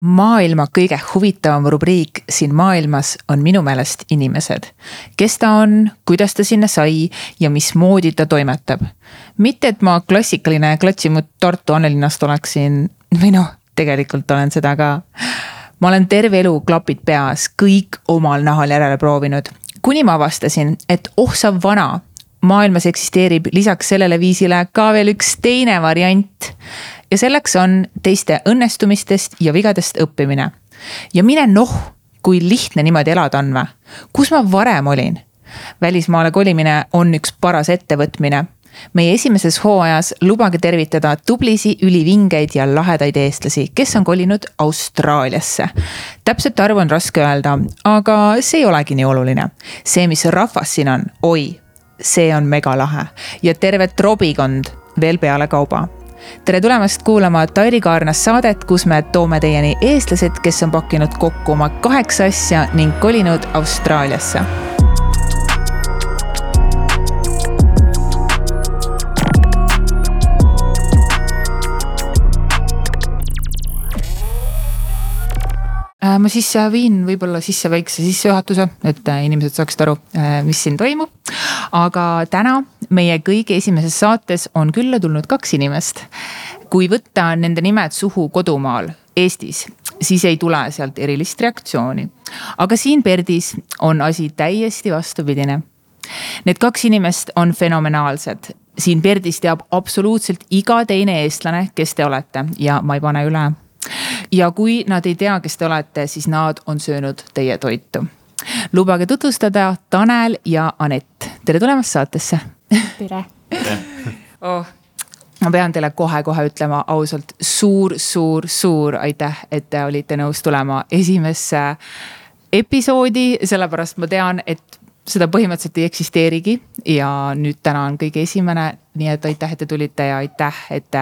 maailma kõige huvitavam rubriik siin maailmas on minu meelest inimesed. kes ta on, kuidas ta sinna sai ja mismoodi ta toimetab. mitte, et ma klassikaline klatsimut Tartu Annelinnast oleksin või noh, tegelikult olen seda ka. ma olen terve elu klapid peas kõik omal nahal järele proovinud, kuni ma avastasin, et oh sa vana maailmas eksisteerib lisaks sellele viisile ka veel üks teine variant ja selleks on teiste õnnestumistest ja vigadest õppimine. ja mine noh, kui lihtne niimoodi elada on või? kus ma varem olin? välismaale kolimine on üks paras ettevõtmine. meie esimeses hooajas lubage tervitada tublisi, ülivingeid ja lahedaid eestlasi, kes on kolinud Austraaliasse. täpset arvu on raske öelda, aga see ei olegi nii oluline. see, mis rahvas siin on, oi, see on megalahe. Ja terve trobikond veel peale kauba. Tere tulemast kuulama Tairi Kaarnas saadet, kus me toome teieni eestlased, kes on pakkinud kokku oma kaheksa asja ning kolinud Austraaliasse ma siis äh, viin võib-olla sisse väikse sissejuhatuse, et äh, inimesed saaksid aru, mis siin toimub. aga täna meie kõige esimeses saates on külla tulnud kaks inimest. kui võtta nende nimed suhu kodumaal, Eestis, siis ei tule sealt erilist reaktsiooni. aga siin Perdis on asi täiesti vastupidine. Need kaks inimest on fenomenaalsed siin Perdis teab absoluutselt iga teine eestlane, kes te olete ja ma ei pane üle. Ja kui nad ei tea, kes te olete, siis nad on söönud teie toitu. lubage tutvustada Tanel ja Anett, tere tulemast saatesse. Tere. Oh. Ma pean teile kohe-kohe ütlema ausalt suur-suur-suur aitäh, et te olite nõus tulema esimesse episoodi, sellepärast ma tean, et seda põhimõtteliselt ei eksisteerigi ja nüüd täna on kõige esimene, nii et aitäh, et te tulite ja aitäh, et,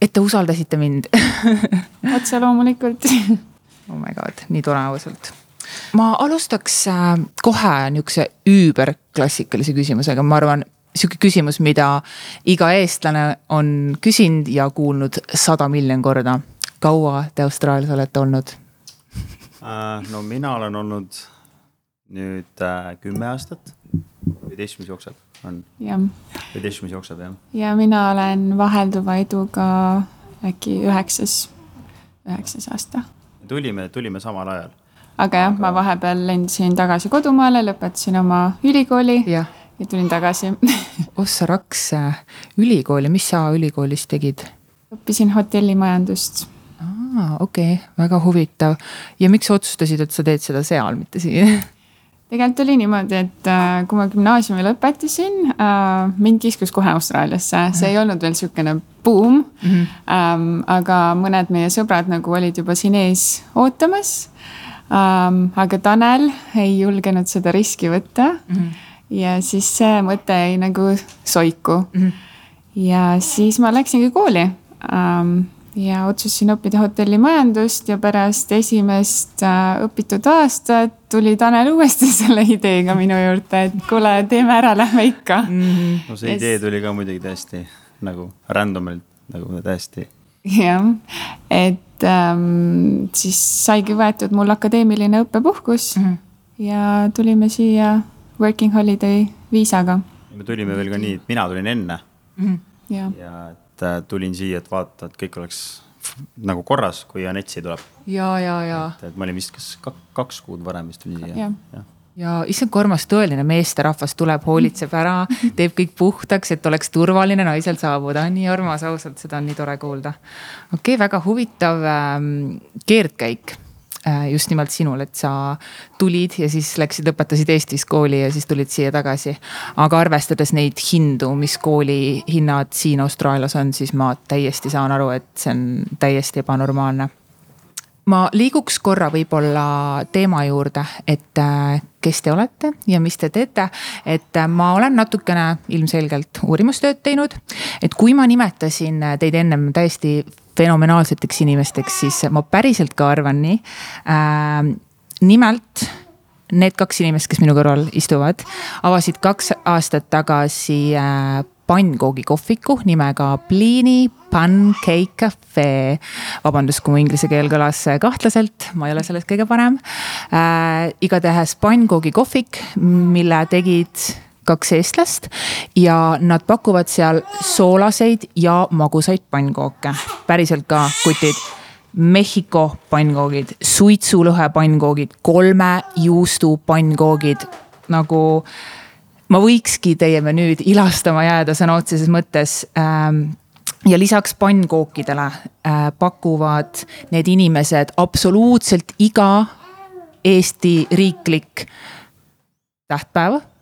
et te usaldasite mind. Otse loomulikult. Oh my god, nii tore ausalt. Ma alustaks äh, kohe nihukese üüberklassikalise küsimusega, ma arvan, sihuke küsimus, mida iga eestlane on küsinud ja kuulnud sada miljon korda. kaua te Austraalias olete olnud? Uh,? no mina olen olnud nüüd uh, kümme aastat, üheteistkümnes jookseb on. üheteistkümnes jookseb jah. ja mina olen vahelduva eduga äkki üheksas, üheksas aasta. tulime, tulime samal ajal aga jah, ma vahepeal lendasin tagasi kodumaale, lõpetasin oma ülikooli ja, ja tulin tagasi ossa raks ülikooli, mis sa ülikoolis tegid? õppisin hotellimajandust. aa, okei okay., väga huvitav. ja miks sa otsustasid, et sa teed seda seal, mitte siin? tegelikult oli niimoodi, et äh, kui ma gümnaasiumi lõpetasin, äh, mind kiskus kohe Austraaliasse, see ei olnud veel sihukene buum mm. -hmm. aga mõned meie sõbrad nagu olid juba siin ees ootamas um,. aga Tanel ei julgenud seda riski võtta mm. -hmm. ja siis see mõte jäi nagu soiku mm. -hmm. ja siis ma läksingi kooli um, ja otsustasin õppida hotellimajandust ja pärast esimest äh, õpitud aastat tuli Tanel uuesti selle ideega minu juurde, et kuule, teeme ära, lähme ikka mm. -hmm. no see idee tuli ka muidugi täiesti nagu random'ilt nagu täiesti. jah, et ähm, siis saigi võetud mul akadeemiline õppepuhkus mm -hmm. ja tulime siia working holiday viisaga. me tulime veel ka nii, et mina tulin enne mm. -hmm. ja, ja et äh, tulin siia, et vaadata, et kõik oleks nagu korras, kui Anett siia tuleb. ja, ja, ja. et ma olin vist kas kaks kuud varem vist tulin siia ja. ja ja issand, kui armas tõeline meesterahvas tuleb, hoolitseb ära, teeb kõik puhtaks, et oleks turvaline naisel saabuda, nii armas, ausalt, seda on nii tore kuulda. okei okay,, väga huvitav ähm, keerdkäik just nimelt sinul, et sa tulid ja siis läksid, lõpetasid Eestis kooli ja siis tulid siia tagasi. aga arvestades neid hindu, mis kooli hinnad siin Austraalias on, siis ma täiesti saan aru, et see on täiesti ebanormaalne ma liiguks korra võib-olla teema juurde, et äh, kes te olete ja mis te teete. et äh, ma olen natukene ilmselgelt uurimustööd teinud, et kui ma nimetasin teid ennem täiesti fenomenaalseteks inimesteks, siis ma päriselt ka arvan nii äh,. nimelt need kaks inimest, kes minu kõrval istuvad, avasid kaks aastat tagasi äh, pannkoogikohviku nimega Bliini Pancake Cafe. vabandust, kui mu inglise keel kõlas kahtlaselt, ma ei ole selles kõige parem äh,. igatahes pannkoogikohvik, mille tegid kaks eestlast ja nad pakuvad seal soolaseid ja magusaid pannkooke, päriselt ka kutid. Mehhiko pannkoogid, suitsulõhe pannkoogid, kolme juustu pannkoogid nagu ma võikski teie menüüd ilastama jääda sõna otseses mõttes ähm, ja lisaks pannkookidele äh, pakuvad need inimesed absoluutselt iga Eesti riiklik tähtpäev äh,.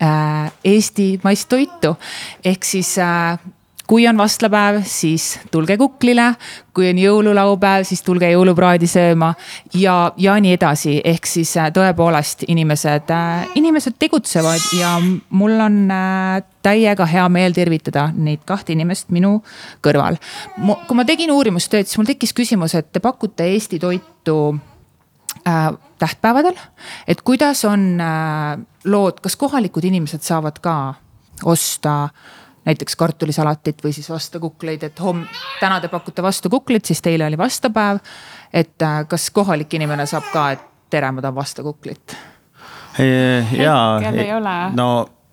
Eesti maist toitu ehk siis äh, kui on vastlapäev, siis tulge kuklile, kui on jõululaupäev, siis tulge jõulupraadi sööma ja, ja nii edasi, ehk siis äh, tõepoolest inimesed, äh, inimesed tegutsevad ja mul on äh, täiega hea meel tervitada neid kahte inimest minu kõrval. kui ma tegin uurimustööd, siis mul tekkis küsimus, et te pakute Eesti toitu äh, tähtpäevadel, et kuidas on äh, lood, kas kohalikud inimesed saavad ka osta näiteks kartulisalatit või siis vastukukleid, et homme, täna te pakute vastukuklit, siis teile oli vastapäev. et äh, kas kohalik inimene saab ka, et tere, ma tahan vastukuklit? jaa, no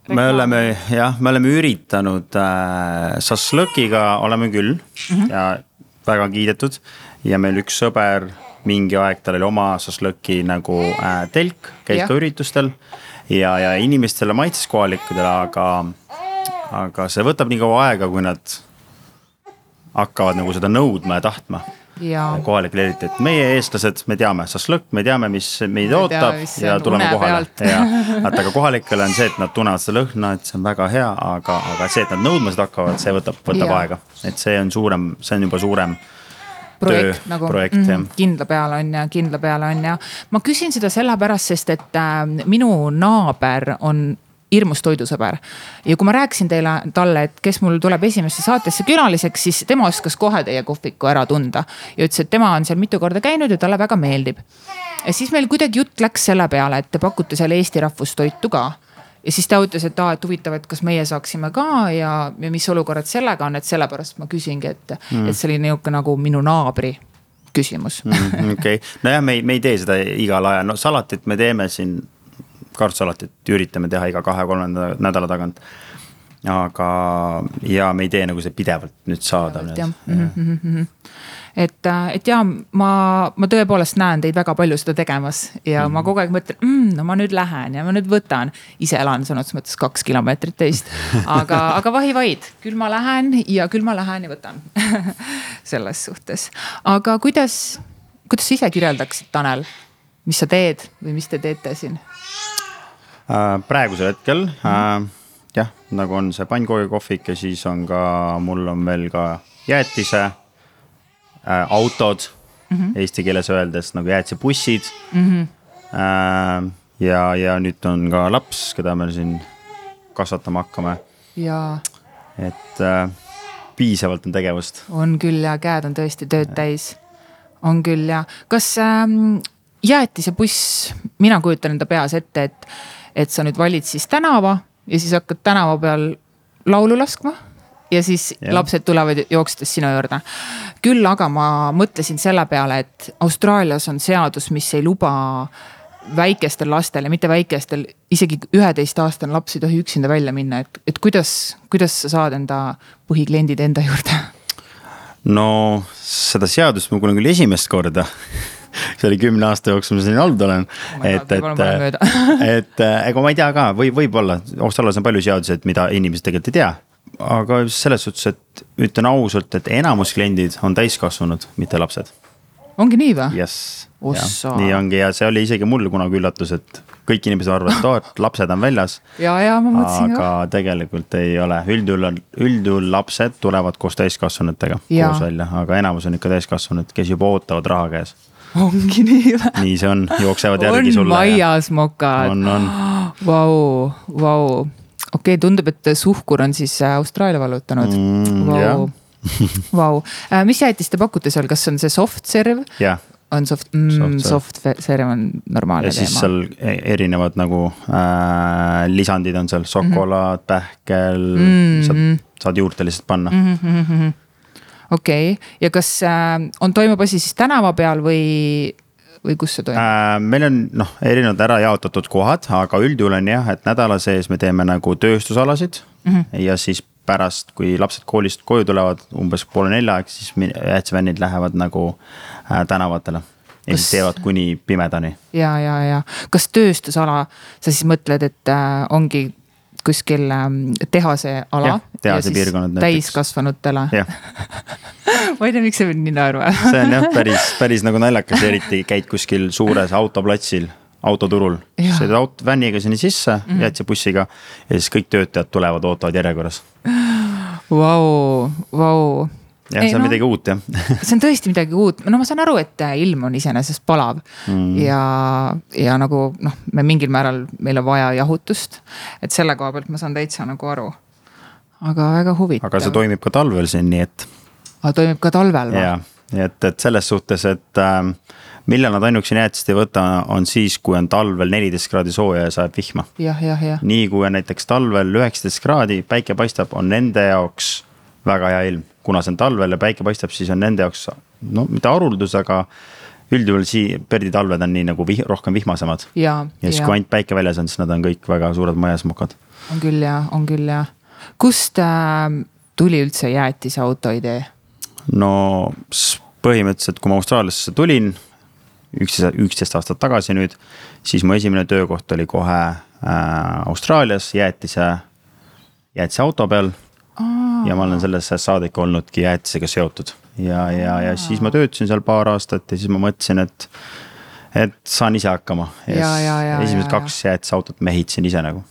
me oleme jah, me oleme üritanud äh, šašlõkiga oleme küll mm -hmm. ja väga kiidetud ja meil üks sõber mingi aeg, tal oli oma šašlõki nagu äh, telk, käis ka üritustel ja, ja inimestele maitses kohalikudele, aga aga see võtab nii kaua aega, kui nad hakkavad nagu seda nõudma ja tahtma. kohalik eriti, et meie, eestlased, me teame, šašlõkk, me teame, mis meid me ootab tea, ja tuleme kohale. ja, vaata, aga kohalikel on see, et nad tunnevad seda lõhna, et see on väga hea, aga, aga see, et nad nõudma seda hakkavad, see võtab, võtab ja. aega. et see on suurem, see on juba suurem projekt töö, nagu projekt, mm, kindla peale on ja kindla peale on ja. ma küsin seda sellepärast, sest et äh, minu naaber on hirmus toidusõber. ja kui ma rääkisin teile, talle, et kes mul tuleb esimesse saatesse külaliseks, siis tema oskas kohe teie kohviku ära tunda. ja ütles, et tema on seal mitu korda käinud ja talle väga meeldib. ja siis meil kuidagi jutt läks selle peale, et te pakute seal Eesti rahvustoitu ka ja siis ta ütles, et aa, et huvitav, et kas meie saaksime ka ja, ja mis olukorrad sellega on, et sellepärast ma küsingi, et mm., et see oli nihuke nagu minu naabri küsimus mm,. okei okay., nojah, me ei, me ei tee seda igal ajal, no salatit me teeme siin kartusalatit üritame teha iga kahe-kolme nädala tagant. Aga, ja me ei tee nagu see pidevalt nüüd saada. Mm -hmm. et, äh, et ja ma, ma tõepoolest näen teid väga palju seda tegemas ja mm -hmm. ma kogu aeg mõtlen mm,, no ma nüüd lähen ja ma nüüd võtan. ise elan sõna otseses mõttes kaks kilomeetrit teist, aga, aga vahi-vaid, küll ma lähen ja küll ma lähen ja võtan selles suhtes, aga kuidas, kuidas sa ise kirjeldaksid, Tanel, mis sa teed või mis te teete siin? Äh, praegusel hetkel äh, jah, nagu on see pannkoogikohvik ja siis on ka, mul on veel ka jäätise äh,, autod mm -hmm. eesti keeles öeldes nagu jäätisebussid mm. -hmm. Äh, ja, ja nüüd on ka laps, keda me siin kasvatama hakkame. jaa. et äh, piisavalt on tegevust. on küll ja käed on tõesti tööd täis. on küll ja, kas ähm, jäätisebuss, mina kujutan enda peas ette, et et sa nüüd valid siis tänava ja siis hakkad tänava peal laulu laskma ja siis ja. lapsed tulevad jookstes sinu juurde. küll aga ma mõtlesin selle peale, et Austraalias on seadus, mis ei luba väikestel lastel ja mitte väikestel, isegi üheteistaastane laps ei tohi üksinda välja minna, et, et kuidas, kuidas sa saad enda põhikliendid enda juurde? no seda seadust ma kuulen küll esimest korda see oli kümne aasta jooksul, ma siin olnud olen oh. et, et, et ega ma ei tea ka või võib-olla, Austraalias on palju seadusi, mida inimesed tegelikult ei tea. aga selles suhtes, et ütlen ausalt, et enamus kliendid on täiskasvanud, mitte lapsed. ongi nii või? jess, nii ongi ja see oli isegi mul kunagi üllatus, et kõik inimesed arvavad, et oo, et lapsed on väljas. ja, ja ma mõtlesin aga ka. tegelikult ei ole, üldjuhul on, üldjuhul lapsed tulevad koos täiskasvanutega koos välja, aga enamus on ikka täiskasvanud, kes juba ootavad raha käes ongi nii või? nii see on, jooksevad järgi sulle. on maias mokad. on, on. Vau, vau, okei okay,, tundub, et suhkur on siis äh, Austraalia vallutanud mm,. Vau, vau, äh, mis jäätist te pakute seal, kas on see soft serve? jah, on soft mm,, soft serve on normaalne teema. ja siis seal e-, erinevad nagu äh, lisandid on seal, šokolaad mm, -hmm. pähkel mm, -hmm. saad, saad juurde lihtsalt panna mm. -hmm. Okei okay., ja kas äh, on, toimub asi siis tänava peal või, või kus see toimub äh,? meil on noh, erinevad ära jaotatud kohad, aga üldjuhul on jah, et nädala sees me teeme nagu tööstusalasid mm -hmm. ja siis pärast, kui lapsed koolist koju tulevad umbes poole nelja aeg, siis jäätisvennid lähevad nagu äh, tänavatele. ja kas... siis teevad kuni pimedani. ja, ja, ja kas tööstusala, sa siis mõtled, et äh, ongi kuskil äh, tehase ala. täiskasvanutele ma ei tea, miks see mind nii naerma see on jah, päris, päris nagu naljakas, eriti käid kuskil suures autoplatsil autoturul, sõidad auto, vänniga sinna sisse mm, -hmm. jääd siia bussiga ja siis kõik töötajad tulevad, ootavad järjekorras. Vau, vau. jah, see on no, midagi uut jah see on tõesti midagi uut, no ma saan aru, et äh, ilm on iseenesest palav mm. ja, ja nagu noh, me mingil määral, meil on vaja jahutust. et selle koha pealt ma saan täitsa nagu aru. aga väga huvitav. aga see toimib ka talvel siin, nii et. Aga toimib ka talvel või? jah, et, et selles suhtes, et äh, millal nad ainuüksi jäätist ei võta, on siis, kui on talvel neliteist kraadi sooja ja sajab vihma. jah, jah, jah. nii kui on näiteks talvel üheksateist kraadi, päike paistab, on nende jaoks väga hea ilm. kuna see on talvel ja päike paistab, siis on nende jaoks no mitte haruldus, aga üldjuhul sii-, perditalved on nii nagu vih-, rohkem vihmasemad. ja, ja siis, kui ainult päike väljas on, siis nad on kõik väga suured majasmokad. on küll ja, on küll ja. kust äh, tuli üldse jäätise auto idee? No põhimõtteliselt, kui ma Austraaliasse tulin üksteist, üksteist aastat tagasi nüüd, siis mu esimene töökoht oli kohe äh, Austraalias jäätise, jäätise auto peal. ja ma olen sellest saadik olnudki jäätisega seotud ja, ja, ja siis ma töötasin seal paar aastat ja siis ma mõtlesin, et, et saan ise hakkama. esimesed kaks jäätisautot mehitasin ise nagu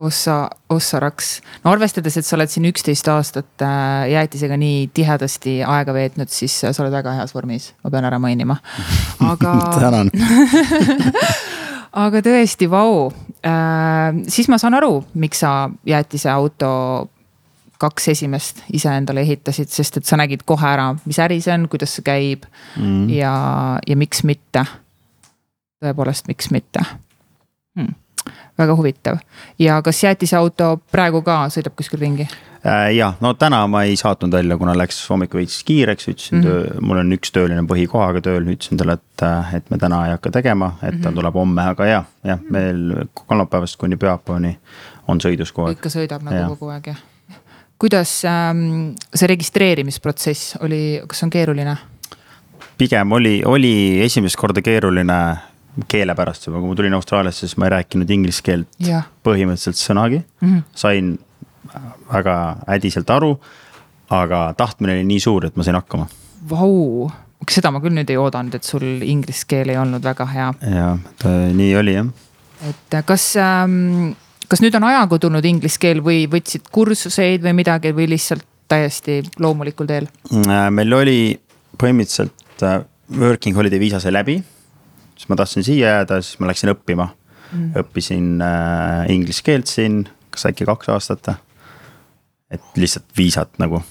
ossa, ossa raks. no arvestades, et sa oled siin üksteist aastat äh, jäätisega nii tihedasti aega veetnud, siis sa oled väga heas vormis, ma pean ära mainima, aga tänan aga tõesti, vau äh,, siis ma saan aru, miks sa jäätiseauto kaks esimest iseendale ehitasid, sest et sa nägid kohe ära, mis äri see on, kuidas see käib mm. ja, ja miks mitte. tõepoolest, miks mitte hmm väga huvitav ja kas jäätiseauto praegu ka sõidab kuskil ringi? Äh, ja no täna ma ei saatnud välja, kuna läks hommikul veits kiireks, ütlesin mm, -hmm. mul on üks tööline põhikohaga tööl, ütlesin talle, et, äh, et me täna ei hakka tegema, et ta mm -hmm. tuleb homme, aga ja, jah, meil kolmapäevast kuni pühapäevani on sõidus kogu aeg. ikka sõidab nagu ja. kogu aeg jah. kuidas ähm, see registreerimisprotsess oli, kas on keeruline? pigem oli, oli esimest korda keeruline keele pärast juba, kui ma tulin Austraaliasse, siis ma ei rääkinud inglise keelt ja. põhimõtteliselt sõnagi mm. -hmm. sain väga hädiselt aru, aga tahtmine oli nii suur, et ma sain hakkama. Vau, seda ma küll nüüd ei oodanud, et sul inglise keel ei olnud väga hea. jah, nii oli jah. et kas ähm, kas nüüd on ajaga tulnud inglise keel või võtsid kursuseid või midagi või lihtsalt täiesti loomulikul teel? Äh, meil oli põhimõtteliselt äh, working holiday viisa sai läbi siis ma tahtsin siia jääda, siis ma läksin õppima mm.. õppisin äh, inglise keelt siin, kas äkki kaks aastat. et lihtsalt viisat nagu.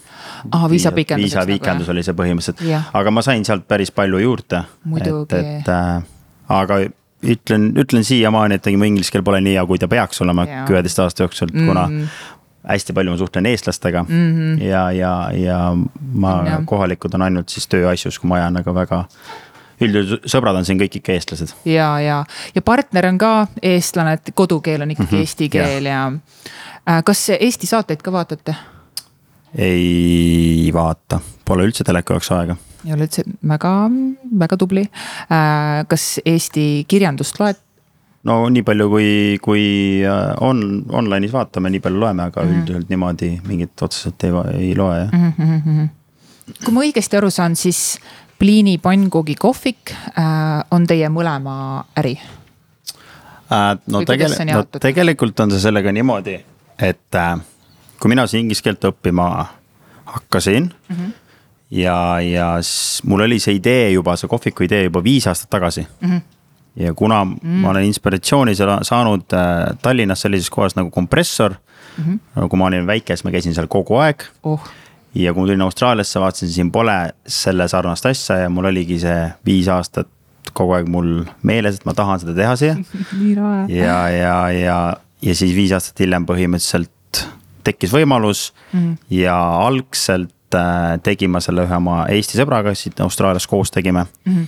aa, viisapikendus. viisapikendus nagu, oli see põhimõtteliselt, aga ma sain sealt päris palju juurde. et, et äh, aga ütlen, ütlen siiamaani, et mu inglise keel pole nii hea, kui ta peaks olema üheteist aasta jooksul, kuna mm -hmm hästi palju ma suhtlen eestlastega mm -hmm. ja, ja, ja ma, kohalikud on ainult siis tööasjus, kui ma ajan, aga väga üldjuhul sõbrad on siin kõik ikka eestlased. ja, ja, ja partner on ka eestlane, et kodukeel on ikkagi mm -hmm, eesti keel ja, ja äh, kas Eesti saateid ka vaatate? ei vaata, pole üldse teleka jaoks aega. ei ole üldse, väga, väga tubli. Äh, kas Eesti kirjandust loed? no nii palju, kui, kui äh, on online'is vaatame, nii palju loeme, aga mm -hmm. üldiselt niimoodi mingit otseselt ei, ei loe jah mm. -hmm. kui ma õigesti aru saan, siis pliini pannkoogi kohvik äh, on teie mõlema äri äh,? no tegelikult, no tegelikult on see sellega niimoodi, et äh, kui mina siin inglise keelt õppima hakkasin mm. -hmm. ja, ja mul oli see idee juba, see kohviku idee juba viis aastat tagasi mm. -hmm ja kuna mm. ma olen inspiratsiooni saanud Tallinnas sellises kohas nagu kompressor mm. -hmm. kui ma olin väike, siis ma käisin seal kogu aeg oh ja kui ma tulin Austraaliasse, vaatasin, siin pole selle sarnast asja ja mul oligi see viis aastat kogu aeg mul meeles, et ma tahan seda teha siia. ja, ja, ja, ja siis viis aastat hiljem põhimõtteliselt tekkis võimalus mm -hmm. ja algselt äh, tegin ma selle ühe oma Eesti sõbraga, siit Austraalias koos tegime mm. -hmm.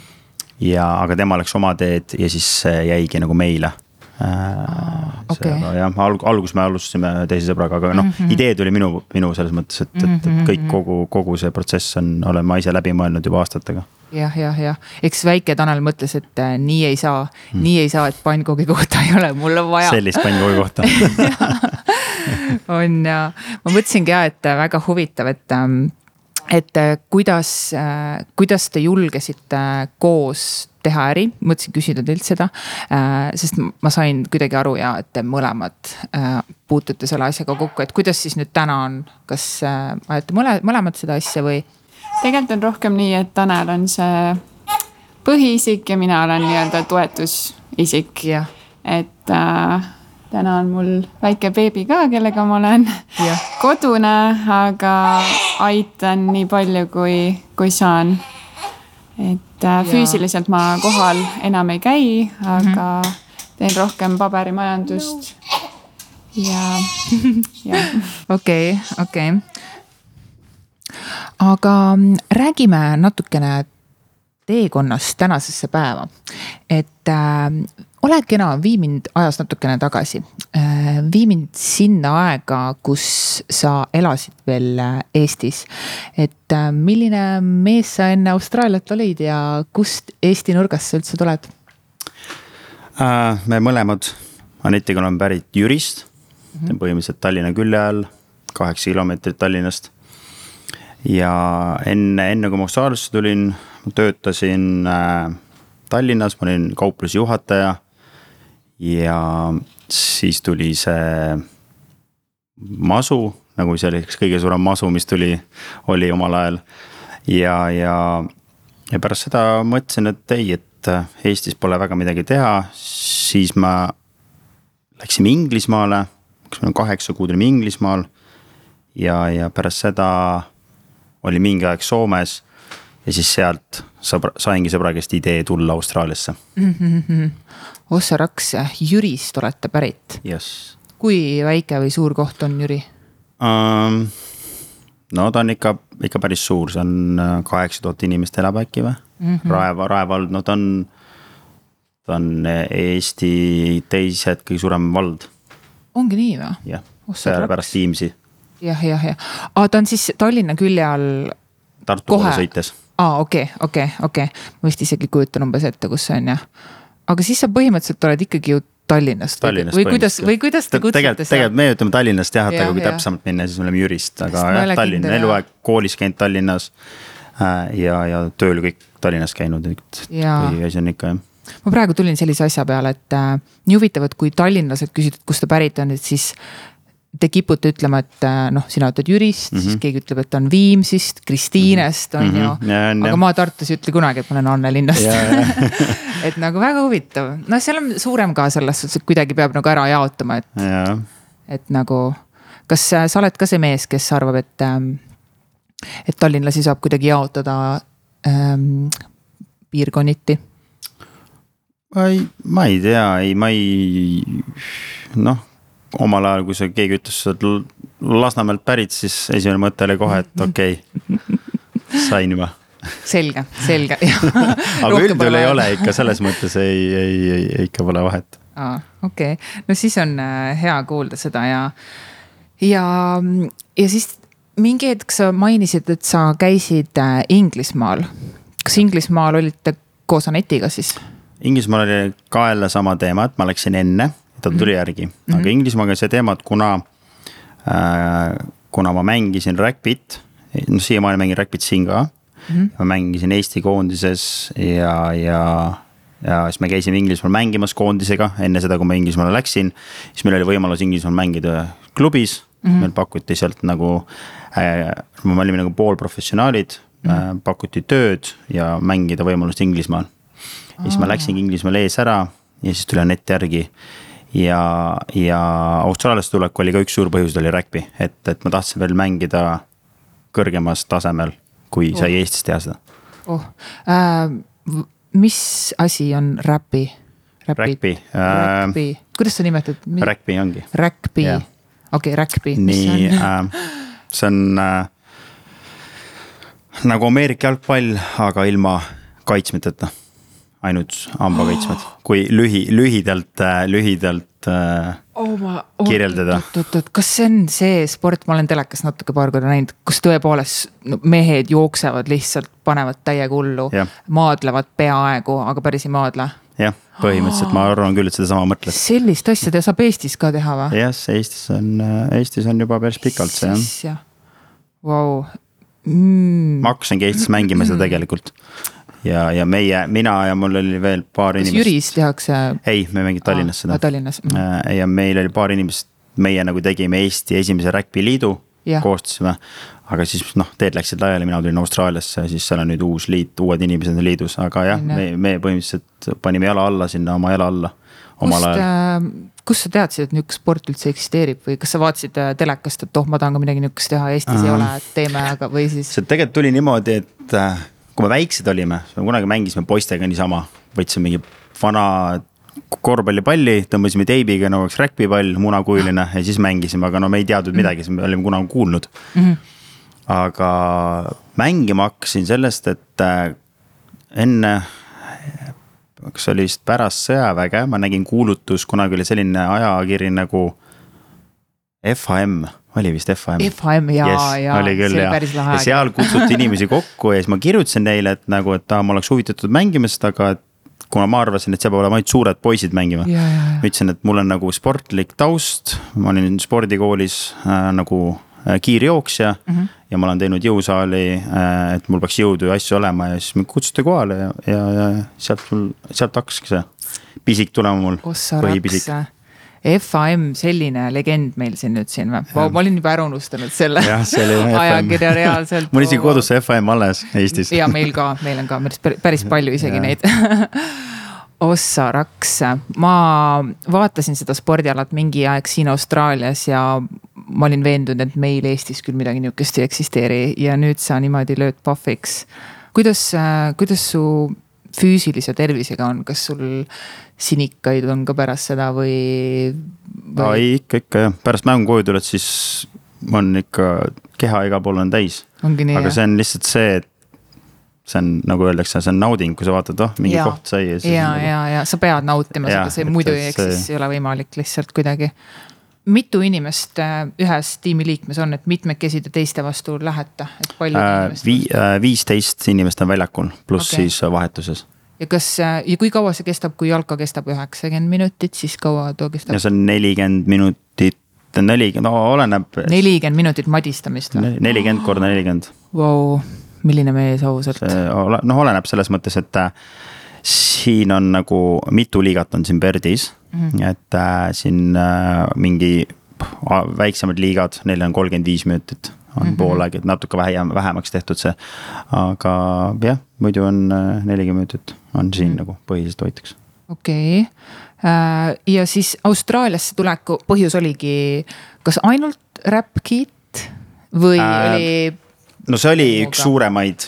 ja, aga tema läks oma teed ja siis see jäigi nagu meile Ah, okay. jah, alg-, alguses me alustasime teise sõbraga, aga noh mm -hmm., idee tuli minu, minu selles mõttes, et, et, et mhm, kõik mhm. kogu, kogu see protsess on, olen ma ise läbi mõelnud juba aastatega. jah, jah, jah, eks väike Tanel mõtles, et äh, nii ei saa mm., nii ei saa, et pannkoogi kohta ei ole, mul on vaja. sellist pannkoogi kohta on ja ma mõtlesingi ja, et väga huvitav, et ähm, et äh, kuidas, äh, kuidas te julgesite koos teha äri, mõtlesin küsida teilt seda. Äh, sest ma sain kuidagi aru ja, et te mõlemad puutute selle asjaga kokku, et kuidas siis nüüd täna on, kas ajate mõle, mõlemad seda asja või? tegelikult on rohkem nii, et Tanel on see põhiisik ja mina olen nii-öelda toetusisik. et äh, täna on mul väike beebi ka, kellega ma olen ja. kodune, aga aitan nii palju, kui, kui saan. Et äh, füüsiliselt ma kohal enam ei käi, aga -hmm. teen rohkem paberimajandust. ja, jah. okei, okei. aga mm, räägime natukene teekonnast tänasesse päeva. et äh, ole kena, vii mind ajas natukene tagasi. Äh, vii mind sinna aega, kus sa elasid veel äh, Eestis. et äh, milline mees sa enne Austraaliat olid ja kust Eesti nurgast sa üldse tuled? me mõlemad Anetiga oleme pärit Jürist mm, -hmm. põhimõtteliselt Tallinna külje all, kaheksa kilomeetrit Tallinnast. ja enne, enne kui ma Austraaliasse tulin, töötasin Tallinnas, ma olin kauplusjuhataja ja siis tuli see masu, nagu üks kõige suurem masu, mis tuli, oli omal ajal. ja, ja, ja pärast seda mõtlesin, et ei, et Eestis pole väga midagi teha, siis ma läksime Inglismaale, kas me kaheksa kuud olime Inglismaal. ja, ja pärast seda oli mingi aeg Soomes ja siis sealt sõbra, saingi sõbra käest idee tulla Austraaliasse mm. -hmm. Ossa Raks, Jürist olete pärit yes.. kui väike või suur koht on Jüri um,? no ta on ikka, ikka päris suur, see on äh, kaheksa tuhat inimest elab äkki või mm -hmm. Rae, Rae vald, no ta on, ta on Eesti teised kõige suurem vald. ongi nii või? jah, pärast Viimsi. jah, jah, jah, aga ta on siis Tallinna külje all. Tartu poole sõites aa, okei okay,, okei okay,, okei okay., ma vist isegi kujutan umbes ette, kus see on jah. Aga siis sa põhimõtteliselt oled ikkagi ju Tallinnast, Tallinnast või kuidas, või kuidas te kutsute seda? tegelikult me ütleme Tallinnast jah, et aga kui täpsemalt minna, siis me oleme Jürist, aga jah, Tallinn, eluaeg koolis käinud Tallinnas. Äh, ja, ja tööl kõik Tallinnas käinud, et põhiasi on ikka jah ma praegu tulin sellise asja peale, et äh, nii huvitav, et kui tallinlased küsivad, kust ta pärit on, et siis te kipute ütlema, et äh, noh, sina ütled Jürist mm, -hmm. siis mhm. keegi ütleb, et on Viimsist, Kristiinest on mm -hmm. ju. aga ja. ma Tartus ei ütle kunagi, et ma olen Annelinnast et nagu väga huvitav, noh, seal on suurem ka selles suhtes, et kuidagi peab nagu ära jaotama, et. et nagu, kas sa oled ka see mees, kes arvab, et, ähm, et tallinlasi saab kuidagi jaotada ähm, piirkonniti? ma ei, ma ei tea, ei, ma ei, noh omal ajal, kui see keegi ütles, sa oled Lasnamäelt pärit, siis esimene mõte oli kohe, et okei okay, sain juba. selge, selge aga üldjuhul ei ole ikka selles mõttes ei, ei, ei, ei ikka pole vahet. aa, okei okay., no siis on äh, hea kuulda seda ja, ja, ja siis mingi hetk sa mainisid, et sa käisid äh, Inglismaal. kas Inglismaal olite koos Anetiga siis? Inglismaal oli ka jälle sama teema, et ma läksin enne ta tuli järgi mm, -hmm. aga Inglismaaga see teema, et kuna äh,, kuna ma mängisin rugby't, noh siiamaani mängin rugby't siin ka mm. -hmm. ma mängisin Eesti koondises ja, ja, ja siis me käisime Inglismaal mängimas koondisega enne seda, kui ma Inglismaale läksin. siis meil oli võimalus Inglismaal mängida klubis mm, -hmm. meil pakuti sealt nagu äh,, me olime nagu poolprofessionaalid mm, -hmm. äh, pakuti tööd ja mängida võimalust Inglismaal. ja siis ma läksingi Inglismaale ees ära ja siis tuli Anett järgi ja, ja Austraaliasse tulek oli ka üks suur põhjus, oli rugby, et, et ma tahtsin veel mängida kõrgemas tasemel, kui sai oh. Eestis teha seda. oh äh,, mis asi on räpi? Räkpi. Räkpi, kuidas sa nimetad? Räkpi ongi. Räkpi, okei räkpi. nii, äh, see on äh, nagu Ameerika jalgpall, aga ilma kaitsmeteta. Ainult hambakaitsmed, kui lühi, lühidalt, äh, lühidalt äh, oh, ma, oh, kirjeldada. oot-oot-oot, kas see on see sport, ma olen telekas natuke paar korda näinud, kus tõepoolest no, mehed jooksevad lihtsalt, panevad täiega hullu, maadlevad peaaegu, aga päris ei maadle jah, põhimõtteliselt ma arvan küll, et sedasama mõtled. sellist asja te saab Eestis ka teha või? jah, Eestis on, Eestis on juba päris pikalt see jah. Vau, mm.. ma hakkasingi Eestis mängima seda tegelikult. Ja, ja meie, mina ja mul oli veel paar kas inimest. Jüris tehakse? ei, me mängime Tallinnas seda. Tallinnas mm.. Äh, ja meil oli paar inimest, meie nagu tegime Eesti esimese räkpiliidu, koostasime. aga siis noh, teed läksid laiali, mina tulin Austraaliasse, siis seal on nüüd uus liit, uued inimesed on liidus, aga jah, me, me põhimõtteliselt panime jala alla sinna oma jala alla ajal äh, kust sa teadsid, et niisugune sport üldse eksisteerib või kas sa vaatasid äh, telekast, et oh, ma tahan ka midagi niisugust teha, Eestis uh -huh. ei ole, et teeme, aga või siis? see tegelikult tuli niimoodi, et kui me väiksed olime, me kunagi mängisime poistega niisama, võtsime mingi vana korvpallipalli, tõmbasime teibiga nagu oleks räkpipall, munakujuline ja siis mängisime, aga no me ei teadnud midagi, me olime kunagi kuulnud mm. -hmm. aga mängima hakkasin sellest, et äh, enne kas oli vist pärast sõjaväge, ma nägin kuulutus, kunagi oli selline ajakiri nagu FHM oli vist FHM. FHM ja yes,, ja oli küll ja, ja seal kutsuti inimesi kokku ja siis ma kirjutasin neile, et nagu, et aa, ma oleks huvitatud mängimisest, aga et. kuna ma arvasin, et seal peavad olema ainult suured poisid mängima. ma ütlesin, et mul on nagu sportlik taust, ma olin spordikoolis äh, nagu Äh, kiirjooksja mm -hmm. ja ma olen teinud jõusaali, äh, et mul peaks jõudu ja asju olema ja siis mind kutsuti kohale ja, ja, ja sealt mul, sealt hakkaski see pisik tulema mul. põhipisik. FAM, selline legend meil siin nüüd siin või? ma olin juba ära unustanud selle ajakirja reaalselt mul isegi kodus see FAM alles Eestis. ja meil ka, meil on ka päris, päris palju isegi ja. neid Ossa Raks, ma vaatasin seda spordialat mingi aeg siin Austraalias ja ma olin veendunud, et meil Eestis küll midagi nihukest ei eksisteeri ja nüüd sa niimoodi lööd pahviks. kuidas, kuidas su füüsilise tervisega on, kas sul sinikaid on ka pärast seda või, või...? ei, ikka, ikka jah, pärast mängu koju tuled, siis on ikka keha igal pool on täis. aga jah? see on lihtsalt see, et see on nagu öeldakse, see on nauding, kui sa vaatad, oh mingi ja. koht sai ja ja nagu..., ja, ja sa pead nautima seda, see muidu ei, eks siis ei ole võimalik lihtsalt kuidagi mitu inimest äh, ühes tiimiliikmes on, et mitmekesi te teiste vastu lähete, et palju äh, inimest Vii, äh,? viisteist inimest on väljakul, pluss okay. siis vahetuses. ja kas äh, ja kui kaua see kestab, kui jalka kestab üheksakümmend minutit, siis kaua too kestab? ja see on nelikümmend minutit, nelikümmend, no oleneb. nelikümmend minutit madistamist või? nelikümmend korda nelikümmend. Vau, milline mees ausalt. noh, oleneb selles mõttes, et siin on nagu mitu liigat on siin Perdis mm, -hmm. et äh, siin äh, mingi väiksemad liigad, neil on kolmkümmend viis minutit on mm -hmm. pool aeg, et natuke vähem, vähemaks tehtud see. aga jah, muidu on äh, nelikümmend minutit on siin mm -hmm. nagu põhiliselt hoitakse. okei okay. äh,, ja siis Austraaliasse tuleku põhjus oligi kas ainult Räppkit või äh, oli? no see oli üks suuremaid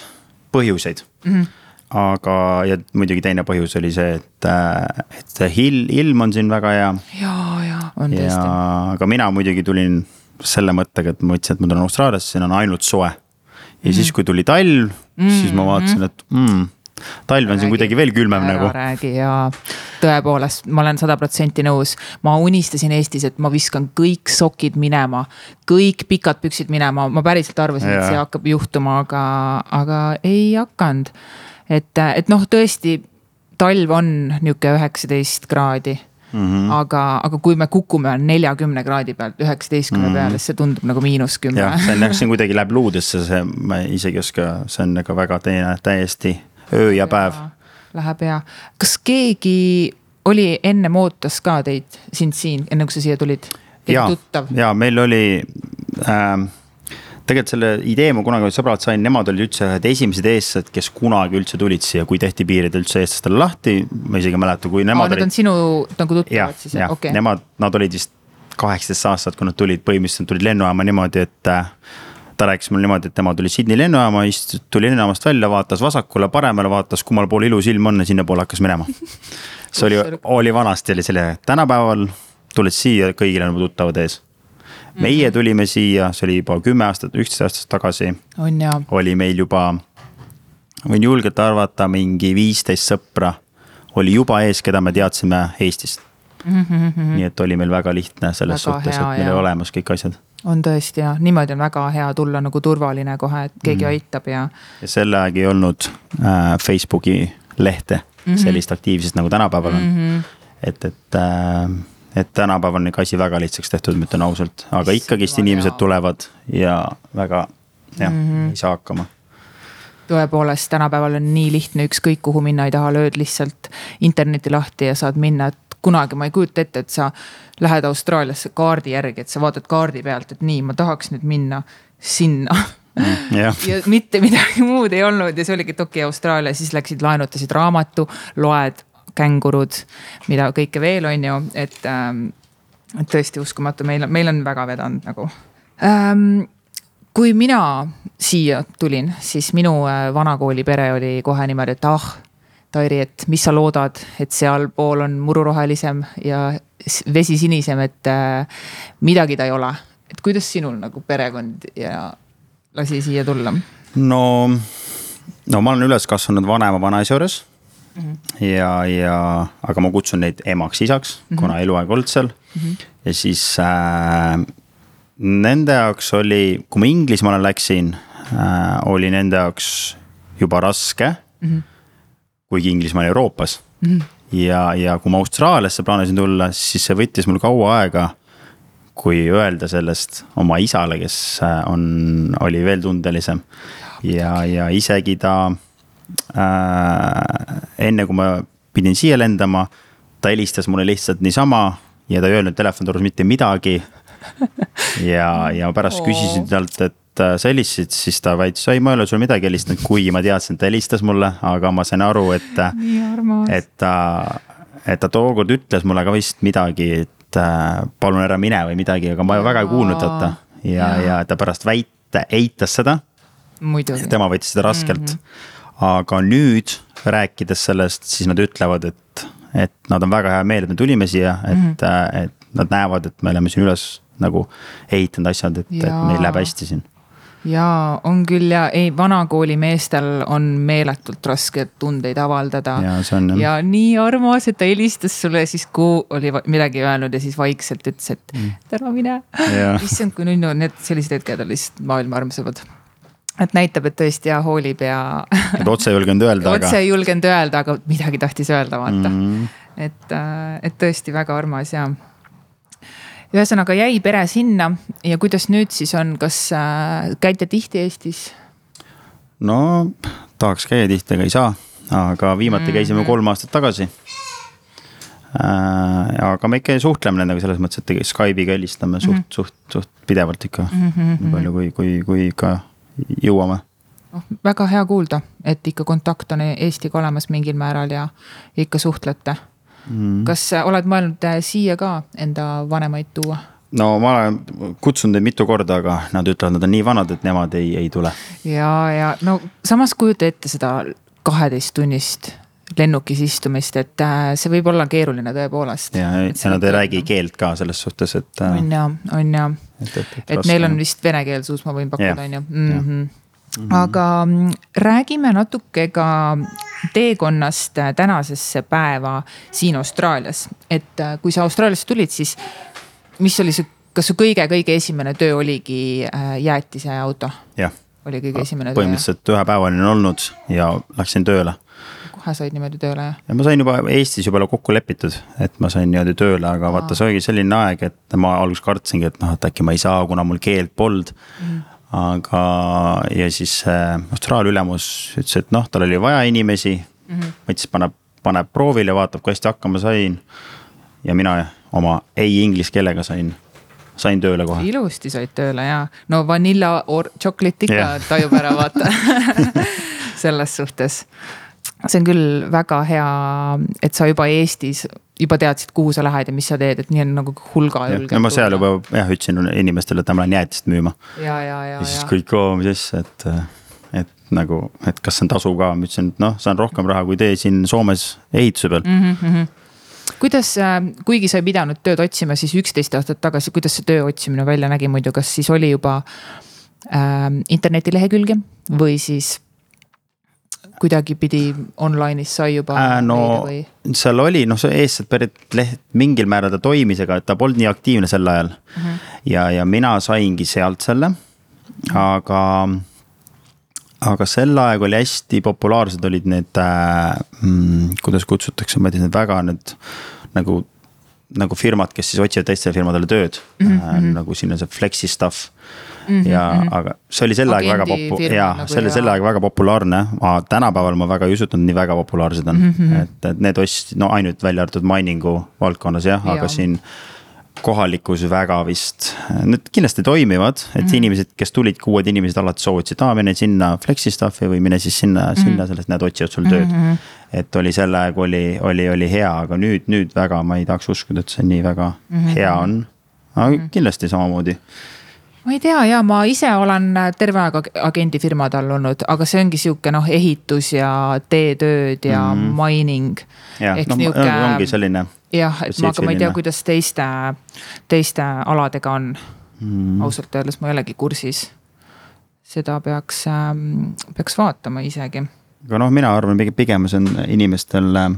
põhjuseid mm. -hmm aga, ja muidugi teine põhjus oli see, et, äh, et see il-, ilm on siin väga hea. ja, ja on tõesti. aga mina muidugi tulin selle mõttega, et ma mõtlesin, et ma tulen Austraaliasse, siin on ainult soe. ja mm siis, kui tuli talv mm, siis ma vaatasin, et mm, talv on räägi, siin kuidagi veel külmem nagu. räägi ja tõepoolest, ma olen sada protsenti nõus. ma unistasin Eestis, et ma viskan kõik sokid minema, kõik pikad püksid minema, ma päriselt arvasin, et see hakkab juhtuma, aga, aga ei hakanud et, et noh, tõesti talv on nihuke üheksateist kraadi Mm -hmm. aga, aga kui me kukume neljakümne kraadi pealt üheksateistkümne mm -hmm. peale, siis see tundub nagu miinus kümme. jah, see on jah, see on kuidagi läheb luudesse, see, ma isegi ei oska, see on nagu väga teine, täiesti öö ja, päev. Läheb ja, kas keegi oli ennem ootas ka teid, sind siin, enne kui sa siia tulid? ja, ja meil oli äh, tegelikult selle idee ma kunagi sõbralt sain, nemad olid üldse ühed esimesed eestlased, kes kunagi üldse tulid siia, kui tehti piirid üldse eestlastele lahti. ma isegi ei mäleta, kui nemad Aa, olid. On sinu nagu tuttavad siis, okei okay.. Nemad, nad olid vist kaheksateist aastat, kui nad tulid, põhimõtteliselt tulid lennujaama niimoodi, et äh, ta rääkis mulle niimoodi, et tema tuli Sydney lennujaama, istus, tuli lennujaamast välja, vaatas vasakule, paremale, vaatas kummal pool ilus ilm on ja sinnapoole hakkas minema. see oli, oli vanasti oli selline, tänapäeval tuled siia, kõigil on tuttavad ees. Meie tulime siia, see oli juba kümme aastat, üksteist aastat tagasi. oli meil juba, võin julgelt arvata, mingi viisteist sõpra oli juba ees, keda me teadsime Eestist mm. -hmm. nii et oli meil väga lihtne selles väga suhtes, et meil oli olemas kõik asjad on tõesti ja niimoodi on väga hea tulla nagu turvaline kohe, et keegi mm. aitab ja. ja sel ajal ei olnud äh, Facebooki lehte mm -hmm. sellist aktiivsust nagu tänapäeval on mm. -hmm. et, et äh, et tänapäeval on ikka asi väga lihtsaks tehtud, ma ütlen ausalt, aga ikkagist inimesed tulevad ja väga jah mm, -hmm. ei saa hakkama tõepoolest, tänapäeval on nii lihtne, ükskõik kuhu minna ei taha, lööd lihtsalt interneti lahti ja saad minna, et kunagi ma ei kujuta ette, et sa lähed Austraaliasse kaardi järgi, et sa vaatad kaardi pealt, et nii, ma tahaks nüüd minna sinna mm, yeah. ja mitte midagi muud ei olnud ja see oligi Toki Austraalia, siis läksid laenutasid raamatu, loed kängurud, mida kõike veel on ju, et ähm,. et tõesti uskumatu, meil meil on väga vedanud nagu ähm, kui mina siia tulin, siis minu äh, vanakooli pere oli kohe niimoodi, et ah Tairi, et mis sa loodad, et sealpool on mururohelisem ja vesi sinisem, et äh, midagi ta ei ole. et kuidas sinul nagu perekond ja lasi siia tulla? no, no ma olen üles kasvanud vanema vanaisa juures mm. -hmm. ja, ja, aga ma kutsun neid emaks-isaks mm, -hmm. kuna eluaeg olnud seal mm. -hmm. ja siis äh, nende jaoks oli, kui ma Inglismaale läksin äh,, oli nende jaoks juba raske mm. -hmm kuigi Inglismaa on Euroopas mm. -hmm. ja, ja kui ma Austraaliasse plaanisin tulla, siis see võttis mul kaua aega. kui öelda sellest oma isale, kes äh, on, oli veel tundelisem ja, ja isegi ta. Enne kui ma pidin siia lendama, ta helistas mulle lihtsalt niisama ja ta ei öelnud telefonitorus mitte midagi. ja, ja pärast oh. küsisin talt, et Äh, sa helistasid, siis ta väitis, ei, ma ei ole sulle midagi helistanud, kuigi ma teadsin, et ta helistas mulle, aga ma sain aru, et. et ta, et ta tookord ütles mulle ka vist midagi, et äh, palun ära mine või midagi, aga ma väga ei kuulnud tata. ja, ja, ja ta pärast väite, eitas seda. tema võttis seda raskelt mm. -hmm. Aga nüüd rääkides sellest, siis nad ütlevad, et, et nad on väga hea meel, et me tulime siia, et mm, -hmm. et nad näevad, et me oleme siin üles nagu ehitanud asjad, et, et meil läheb hästi siin jaa, on küll ja ei, vanakooli meestel on meeletult raske tundeid avaldada. ja nii armas, et ta helistas sulle siis, kui oli midagi öelnud ja siis vaikselt ütles, et mm. ära mine. issand, kui nunnu, need sellised hetked on lihtsalt maailma armsamad et näitab, et tõesti ja hoolib ja. et otse ei julgenud öelda aga. otse ei julgenud öelda, aga midagi tahtis öelda, vaata mm.. et, äh, et tõesti väga armas ja ühesõnaga jäi pere sinna ja kuidas nüüd siis on, kas äh, käite tihti Eestis? no tahaks käia tihti, aga ei saa, aga viimati mm -hmm. käisime kolm aastat tagasi äh,. aga me ikka suhtleme nendega selles mõttes, et Skype'iga helistame suht mm, -hmm. suht, suht pidevalt ikka mm. -hmm. nii palju, kui, kui, kui ikka jõuame noh, väga hea kuulda, et ikka kontakt on Eestiga olemas mingil määral ja ikka suhtlete mm.. kas oled mõelnud äh, siia ka enda vanemaid tuua? no ma olen kutsunud neid mitu korda, aga nad ütlevad, nad on nii vanad, et nemad ei, ei tule. ja, ja no samas kujuta ette seda kaheteisttunnist lennukis istumist, et äh, see võib olla keeruline tõepoolest. ja, ja nad ei räägi keelt ka selles suhtes, et. Äh, on ja, on ja, et, et, et, et neil on vist vene keel suus, ma võin pakkuda, on ju. Mhm. -hmm. aga mm, räägime natuke ka teekonnast äh, tänasesse päeva siin Austraalias. et äh, kui sa Austraaliasse tulid, siis mis oli see, kas su kõige-kõige esimene töö oligi äh, jäätiseauto? oli kõige esimene töö? põhimõtteliselt ühepäevane on olnud ja läksin tööle. Kohe said niimoodi tööle ma sain juba Eestis juba kokku lepitud, et ma sain niimoodi tööle, aga Aa. vaata, see oligi selline aeg, et ma alguses kartsingi, et noh, et äkki ma ei saa, kuna mul keelt polnud mm. aga, ja siis äh, Austraalia ülemus ütles, et noh, tal oli vaja inimesi mm. -hmm. mõtles, paneb, paneb proovile, vaatab, kui hästi hakkama sain. ja mina oma ei inglise keelega sain, sain tööle kohe. ilusti said tööle ja, no vanilla or chocolate ikka yeah. tajub ära, vaata selles suhtes see on küll väga hea, et sa juba Eestis juba teadsid, kuhu sa lähed ja mis sa teed, et nii on nagu hulga no ma seal juba jah ütlesin inimestele, et ma lähen jäätist müüma. ja, ja, ja. ja siis kõik, oo mis asja, et, et nagu, et kas see on tasuv ka, ma ütlesin, et noh, saan rohkem raha, kui tee siin Soomes ehituse peal mm. -hmm kuidas, äh, kuigi sa ei pidanud tööd otsima, siis üksteist aastat tagasi, kuidas see töö otsimine välja nägi muidu, kas siis oli juba äh, internetilehekülge või siis kuidagipidi online'is sai juba äh,? no või? seal oli, noh, see eestselt pärit leht mingil määral ta toimis, aga ta polnud nii aktiivne sel ajal mm. -hmm. ja, ja mina saingi sealt selle, aga, aga sel ajal oli hästi populaarsed olid need äh,, mm, kuidas kutsutakse, ma ei tea, need väga need nagu nagu firmad, kes siis otsivad teistele firmadele tööd mm, -hmm. äh, mhm. nagu siin on see flexi stuff mm. -hmm. ja, mhm. aga see oli sel ajal väga popu-, jaa nagu, see oli sel ajal väga populaarne, tänapäeval ma väga ei usu, et nad nii väga populaarsed on mm. -hmm. et, et need ostsid, no ainult välja arvatud mining'u valdkonnas jah ja., aga siin kohalikus väga vist, need kindlasti toimivad, et mm -hmm. inimesed, kes tulid, uued inimesed alati soovitasid, aa mine sinna Flexi stuff'i või mine siis sinna mm, -hmm. sinna sellest, nad otsivad sul tööd mm. -hmm. et oli sel ajal, kui oli, oli, oli hea, aga nüüd, nüüd väga ma ei tahaks uskuda, et see nii väga mm -hmm. hea on. aga mm -hmm. kindlasti samamoodi ma ei tea ja ma ise olen terve aeg agendifirmade all olnud, aga see ongi sihuke noh, ehitus ja teetööd ja mm -hmm. mining. jah, no niuke... ongi selline jah, et ma, aga ma ei tea, kuidas teiste, teiste aladega on mm.. ausalt öeldes ma ei olegi kursis. seda peaks ähm,, peaks vaatama isegi. aga noh, mina arvan pigem see on inimestel, äh,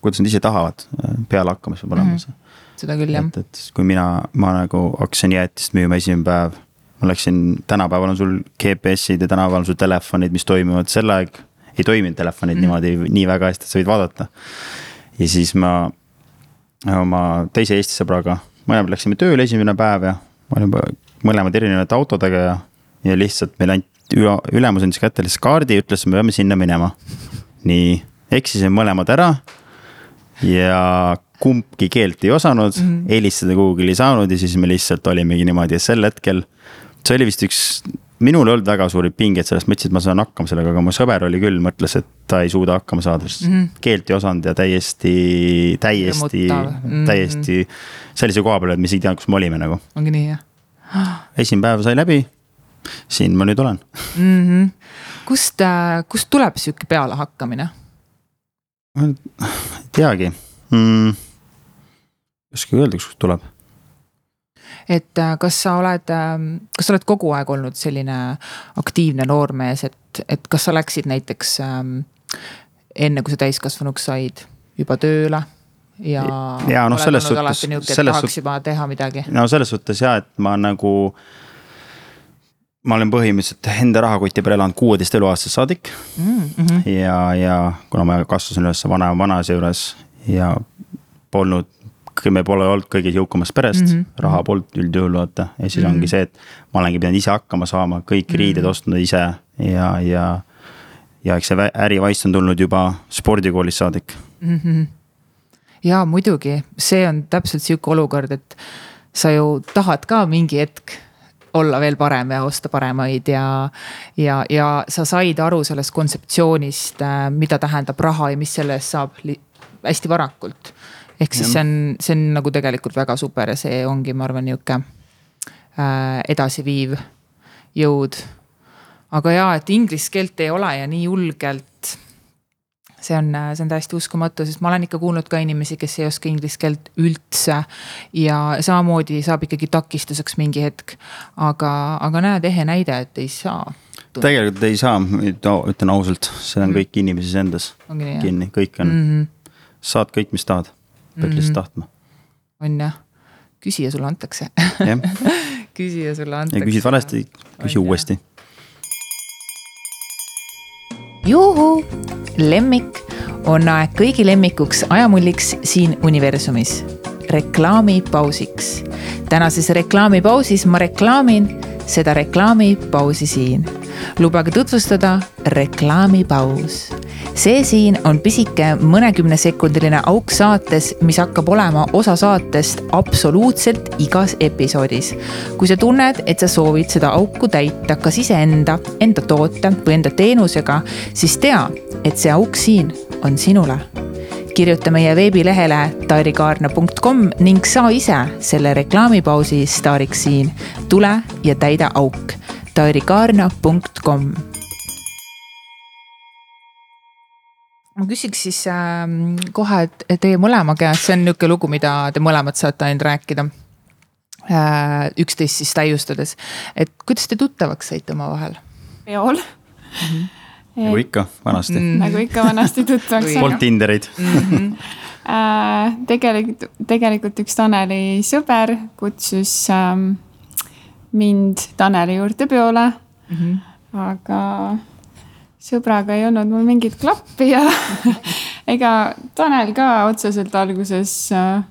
kuidas nad ise tahavad äh, peale hakkama saab olema see mm. -hmm. Seda küll jah. et, et kui mina, ma nagu hakkasin jäätist müüma esimene päev ma läksin, tänapäeval on sul GPS-id ja tänapäeval on sul telefonid, mis toimivad, sel ajal ei toiminud telefonid mm. niimoodi nii väga hästi, et sa võid vaadata. ja siis ma oma teise Eesti sõbraga, mõlemad läksime tööle esimene päev ja olime mõlemad erinevate autodega ja, ja lihtsalt meile anti, ülemus andis kätte lihtsalt kaardi, ütles, me peame sinna minema. nii, eksisime mõlemad ära ja kumbki keelt ei osanud mm, -hmm. helistada kuhugi ei saanud ja siis me lihtsalt olimegi niimoodi ja sel hetkel. see oli vist üks minul ei olnud väga suuri pingeid sellest, ma ütlesin, et ma saan hakkama sellega, aga mu sõber oli küll, mõtles, et ta ei suuda hakkama saada, sest mm -hmm. keelt ei osanud ja täiesti, täiesti, mm -hmm. täiesti sellise koha peal, et me isegi ei teadnud, kus me olime nagu. ongi nii jah? esimene päev sai läbi, siin ma nüüd olen mm. -hmm. kust, äh, kust tuleb sihuke pealehakkamine? Ei teagi mm,. ei oska öelda, kust tuleb et äh, kas sa oled, ähm, kas sa oled kogu aeg olnud selline aktiivne noormees, et, et kas sa läksid näiteks ähm, enne, kui sa täiskasvanuks said, juba tööle? ja, ja noh, selles suhtes, selles suhtes. juba teha midagi. no selles suhtes ja, et ma nagu. Ma olen põhimõtteliselt enda rahakoti peal elanud kuueteist eluaastast saadik mm. -hmm. ja, ja kuna ma kasvasin üles vanaema vanaisa juures ja polnud me pole olnud kõige jõukamast perest mm, -hmm. raha polnud üldjuhul vaata ja siis mm -hmm. ongi see, et ma olengi pidanud ise hakkama saama, kõik mm -hmm. riided ostnud ise ja, ja. ja eks see ärivaist on tulnud juba spordikoolist saadik mm. -hmm. ja muidugi, see on täpselt sihuke olukord, et sa ju tahad ka mingi hetk olla veel parem ja osta paremaid ja, ja, ja sa said aru sellest kontseptsioonist, äh, mida tähendab raha ja mis selle eest saab hästi varakult ehk siis see on, see on nagu tegelikult väga super ja see ongi, ma arvan, nihuke äh, edasiviiv jõud. aga jaa, et inglise keelt ei ole ja nii julgelt. See on, see on täiesti uskumatu, sest ma olen ikka kuulnud ka inimesi, kes ei oska inglise keelt üldse. ja samamoodi saab ikkagi takistuseks mingi hetk. aga, aga näed, ehe näide, et ei saa tegelikult ei saa, ütlen ausalt, see on mm. kõik inimeses endas kinni, kõik on mm, -hmm. saad kõik, mis tahad pead mm -hmm. lihtsalt tahtma. on jah, küsija sulle antakse küsija sulle antakse. ja küsid valesti, küsi uuesti. juhu, lemmik on aeg kõigi lemmikuks ajamulliks siin universumis, reklaamipausiks. tänases reklaamipausis ma reklaamin seda reklaamipausi siin. lubage tutvustada reklaamipaus see siin on pisike mõnekümnesekundiline auk saates, mis hakkab olema osa saatest absoluutselt igas episoodis. kui sa tunned, et sa soovid seda auku täita kas iseenda, enda toote või enda teenusega, siis tea, et see auk siin on sinule kirjuta meie veebilehele tairikaarna.com ning saa ise selle reklaamipausi staariks siin. tule ja täida auk. tairikaarna.com ma küsiks siis äh, kohe teie mõlema käest, see on niisugune lugu, mida te mõlemad saate ainult rääkida äh,. üksteist siis täiustades, et kuidas te tuttavaks saite omavahel? peol mm. -hmm. Nagu ikka vanasti mm. -hmm. nagu ikka vanasti tuttavaks saanud. Polnud Tinderit mm. -hmm. äh, tegelikult, tegelikult üks Taneli sõber kutsus ähm, mind Taneli juurde peole mm. -hmm. aga sõbraga ei olnud mul mingit klappi ja ega Tanel ka otseselt alguses äh,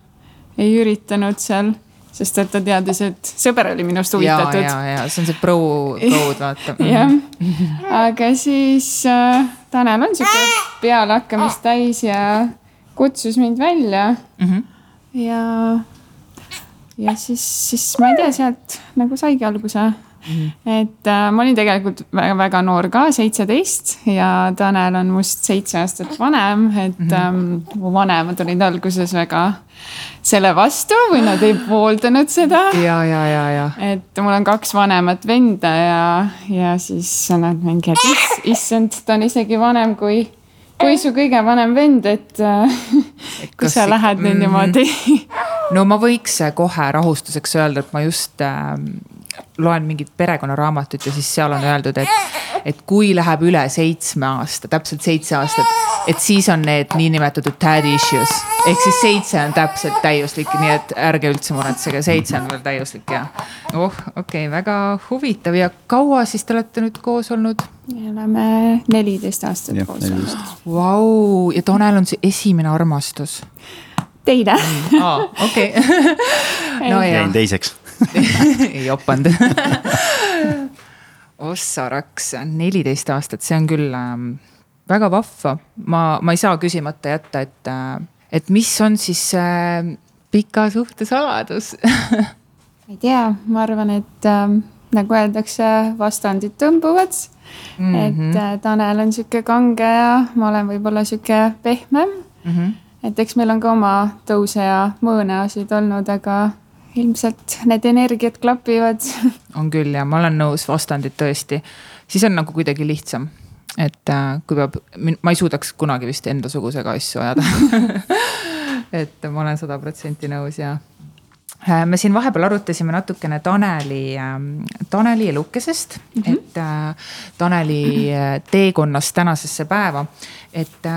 ei üritanud seal, sest et ta teadis, et sõber oli minust huvitatud. ja, ja, ja see on see pro, pro'd vaata. jah, aga siis äh, Tanel on sihuke pealehakkamist täis ja kutsus mind välja mm. -hmm. ja, ja siis, siis ma ei tea, sealt nagu saigi alguse Mm -hmm. et äh, ma olin tegelikult väga-väga noor ka, seitseteist ja Tanel on must seitse aastat vanem, et mm -hmm. ähm, mu vanemad olid alguses väga selle vastu või nad ei pooldanud seda. ja, ja, ja, ja. et mul on kaks vanemat venda ja, ja siis nad mingi, et issand, ta on isegi vanem kui, kui su kõige vanem vend, et äh, kus sa lähed nüüd -hmm. niimoodi no ma võiks kohe rahustuseks öelda, et ma just äh, loen mingit perekonnaraamatut ja siis seal on öeldud, et, et kui läheb üle seitsme aasta, täpselt seitse aastat, et siis on need niinimetatud daddy issues. ehk siis seitse on täpselt täiuslik, nii et ärge üldse muretsege, seitse on veel täiuslik ja. oh, okei okay,, väga huvitav ja kaua siis te olete nüüd koos olnud? me oleme neliteist aastat ja, koos olnud. Vau, ja Tanel on see esimene armastus teine. okei. no jäin teiseks ei jopanud ossa raks, neliteist aastat, see on küll äh, väga vahva. ma, ma ei saa küsimata jätta, et äh,, et mis on siis äh, pika suhte saladus ma ei tea, ma arvan, et äh, nagu öeldakse, vastandid tõmbuvad mm. -hmm. et äh, Tanel on sihuke kange ja ma olen võib-olla sihuke pehmem mm. -hmm. et eks meil on ka oma tõuse ja mõõnasid olnud, aga ilmselt need energiat klapivad. on küll ja ma olen nõus, vastandid tõesti, siis on nagu kuidagi lihtsam. et äh, kui peab, ma ei suudaks kunagi vist endasugusega asju ajada et ma olen sada protsenti nõus ja äh, me siin vahepeal arutasime natukene Taneli, ähm, Taneli elukesest mm, -hmm. et äh, Taneli teekonnast tänasesse päeva. et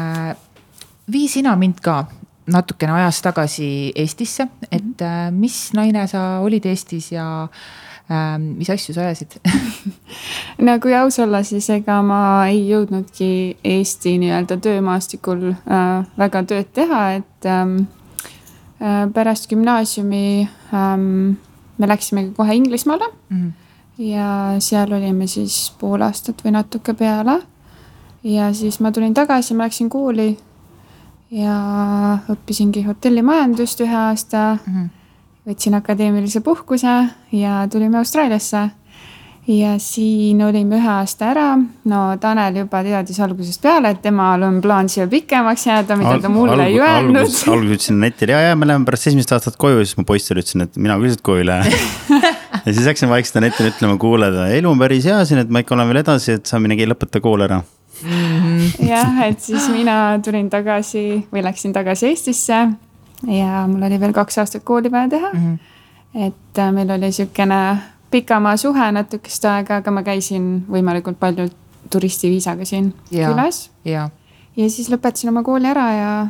vii sina mind ka natukene ajas tagasi Eestisse, et äh, mis naine sa olid Eestis ja äh, mis asju sa ajasid no kui aus olla, siis ega ma ei jõudnudki Eesti nii-öelda töömaastikul äh, väga tööd teha, et ähm, äh, pärast gümnaasiumi ähm, me läksimegi kohe Inglismaale mm. -hmm. ja seal olime siis pool aastat või natuke peale. ja siis ma tulin tagasi, ma läksin kooli ja õppisingi hotellimajandust ühe aasta mm. -hmm. võtsin akadeemilise puhkuse ja tulime Austraaliasse. ja siin olime ühe aasta ära. no Tanel juba teadis algusest peale, et temal on plaan siia pikemaks jääda, mida ta mulle Alg ei öelnud. alguses, alguses ütlesin netile ja, ja me läheme pärast esimest aastat koju, siis ma poistele ütlesin, et mina küll siit koju ei lähe ja siis hakkasin vaikselt netile ütlema, kuule, elu on päris hea siin, et ma ikka olen veel edasi, et sa minegi lõpeta kool ära. Jah, et siis mina tulin tagasi või läksin tagasi Eestisse ja mul oli veel kaks aastat kooli vaja teha mm. -hmm. et äh, meil oli sihukene pikamaa suhe natukest aega, aga ma käisin võimalikult palju turistiviisaga siin ja, külas. ja siis lõpetasin oma kooli ära ja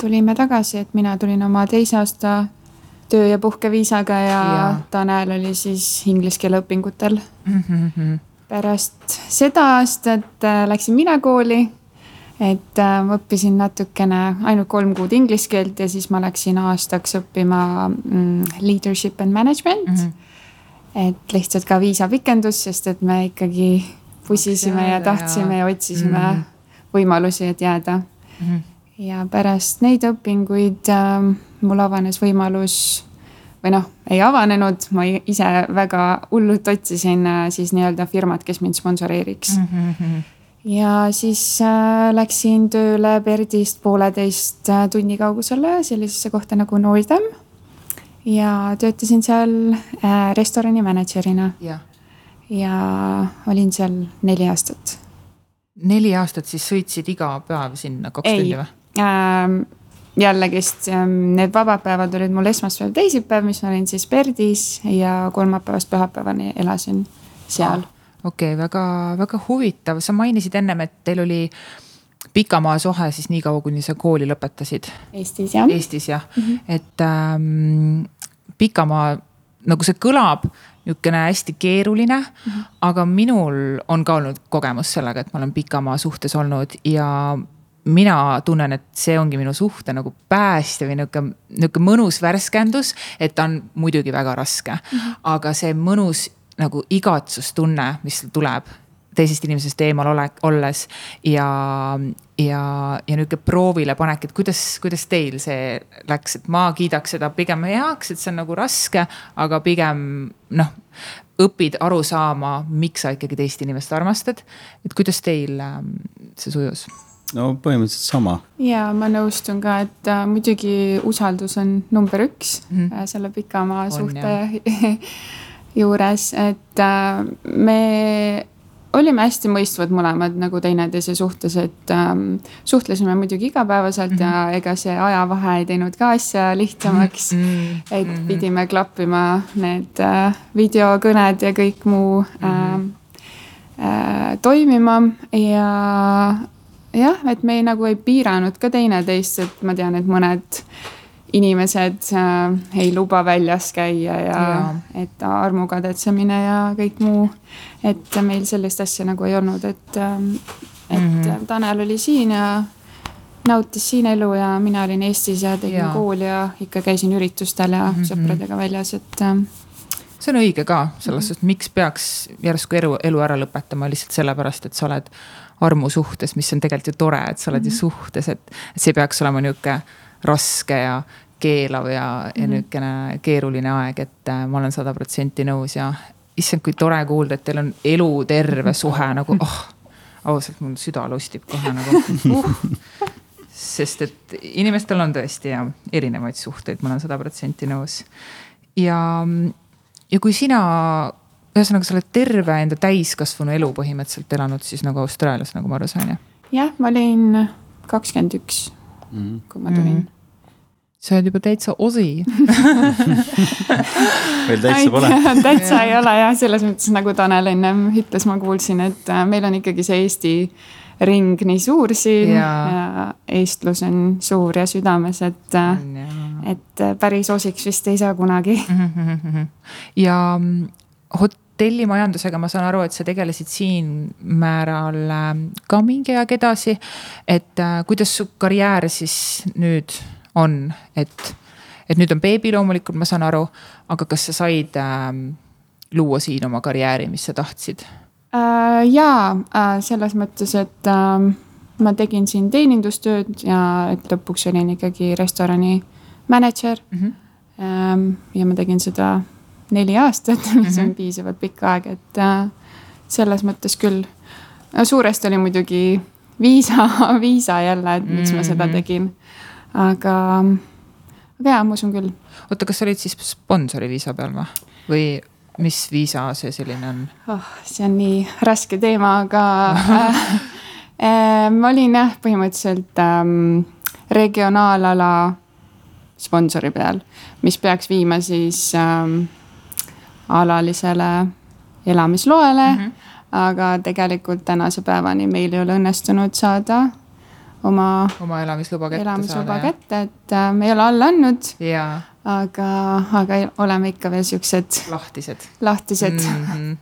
tulime tagasi, et mina tulin oma teise aasta töö- ja puhkeviisaga ja, ja Tanel oli siis inglise keele õpingutel mm. -hmm pärast seda aastat äh, läksin mina kooli. et äh, ma õppisin natukene, ainult kolm kuud inglise keelt ja siis ma läksin aastaks õppima mm, leadership and management mm. -hmm. et lihtsalt ka viisapikendus, sest et me ikkagi pusisime ja tahtsime ja, ja otsisime mm -hmm. võimalusi, et jääda mm. -hmm. ja pärast neid õpinguid äh, mul avanes võimalus või noh, ei avanenud, ma ise väga hullult otsisin äh, siis nii-öelda firmat, kes mind sponsoreeriks mm. -hmm. ja siis äh, läksin tööle Perdist pooleteist äh, tunni kaugusele sellisesse kohta nagu Noldem. ja töötasin seal restorani mänedžerina. ja olin seal neli aastat. neli aastat siis sõitsid iga päev sinna kaks tundi või äh,? Jällegist ähm, need vabad päevad olid mul esmaspäev, teisipäev, mis ma olin siis Perdis ja kolmapäevast pühapäevani elasin seal okei okay,, väga, väga huvitav, sa mainisid ennem, et teil oli pikamaa sohe siis niikaua, kuni sa kooli lõpetasid. Eestis jah. Eestis jah mm, -hmm. et ähm, pikamaa nagu see kõlab niisugune hästi keeruline mm. -hmm. aga minul on ka olnud kogemus sellega, et ma olen pikamaa suhtes olnud ja mina tunnen, et see ongi minu suhte nagu päästja või nihuke, nihuke mõnus värskendus, et ta on muidugi väga raske mm. -hmm. aga see mõnus nagu igatsustunne, mis tuleb teisest inimesest eemal ole, olles ja, ja, ja nihuke proovile panek, et kuidas, kuidas teil see läks, et ma kiidaks seda pigem heaks, et see on nagu raske, aga pigem noh, õpid aru saama, miks sa ikkagi teist inimest armastad. et kuidas teil ähm, see sujus? No põhimõtteliselt sama. ja ma nõustun ka, et äh, muidugi usaldus on number üks mm -hmm. selle pikamaa suhte juures, et äh, me olime hästi mõistvad mõlemad nagu teineteise suhtes, et ähm, suhtlesime muidugi igapäevaselt mm -hmm. ja ega see ajavahe ei teinud ka asja lihtsamaks mm. -hmm. et mhm. pidime klappima need äh, videokõned ja kõik muu mm -hmm. äh, toimima ja jah, et me ei, nagu ei piiranud ka teineteist, et ma tean, et mõned inimesed äh, ei luba väljas käia ja, ja. et armukadetsemine ja kõik muu. et meil sellist asja nagu ei olnud, et, ähm, et mm -hmm. Tanel oli siin ja nautis siin elu ja mina olin Eestis ja tegin ja. kooli ja ikka käisin üritustel ja mm -hmm. sõpradega väljas, et. Ähm, see on õige ka selles suhtes, miks peaks järsku elu, elu ära lõpetama lihtsalt sellepärast, et sa oled armusuhtes, mis on tegelikult ju tore, et sa oled ju suhtes, et, see peaks olema nihuke raske ja keelav ja ja mhm. niisugune keeruline aeg, et äh, ma olen sada protsenti nõus ja issand, kui tore kuulda, et teil on eluterve suhe nagu oh, ausalt mul süda lustib kohe nagu uh. sest et inimestel on tõesti ja erinevaid suhteid, ma olen sada protsenti nõus. ja, ja kui sina, ühesõnaga, sa oled terve enda täiskasvanu elu põhimõtteliselt elanud siis nagu Austraalias, nagu ma aru sain, jah? jah, ma olin kakskümmend üks mm., kui ma tulin mm. -hmm sa oled juba täitsa osi veel täitsa pole täitsa ei ole jah, selles mõttes nagu Tanel ennem ütles, ma kuulsin, et äh, meil on ikkagi see Eesti ring nii suur siin ja, ja eestlus on suur ja südames, et, äh, et äh, päris osiks vist ei saa kunagi. ja mm, hotellimajandusega ma saan aru, et sa tegelesid siin määral ka mingi aeg edasi. et kuidas su karjäär siis nüüd on, et, et nüüd on beebi loomulikult, ma saan aru, aga kas sa said äh, luua siin oma karjääri, mis sa tahtsid äh,? jaa äh,, selles mõttes, et äh, ma tegin siin teenindustööd ja et lõpuks olin ikkagi restorani mänedžer mm. -hmm. Ähm, ja ma tegin seda neli aastat, mis on piisavalt pikk aeg, et äh, selles mõttes küll. suuresti oli muidugi viisa, viisa jälle, et miks ma seda mhm. tegin aga, aga jaa, ma usun küll. oota, kas sa olid siis sponsori viisa peal või, või mis viisa see selline on oh,? see on nii raske teema, aga äh, ma olin jah, põhimõtteliselt ähm, regionaalala sponsori peal, mis peaks viima siis ähm, alalisele elamisloele mm. -hmm. aga tegelikult tänase päevani meil ei ole õnnestunud saada oma, oma elamisluba kätte elamisluba saada, kätte, et äh, me ei ole alla andnud. aga, aga oleme ikka veel siuksed. lahtised. lahtised mm. -hmm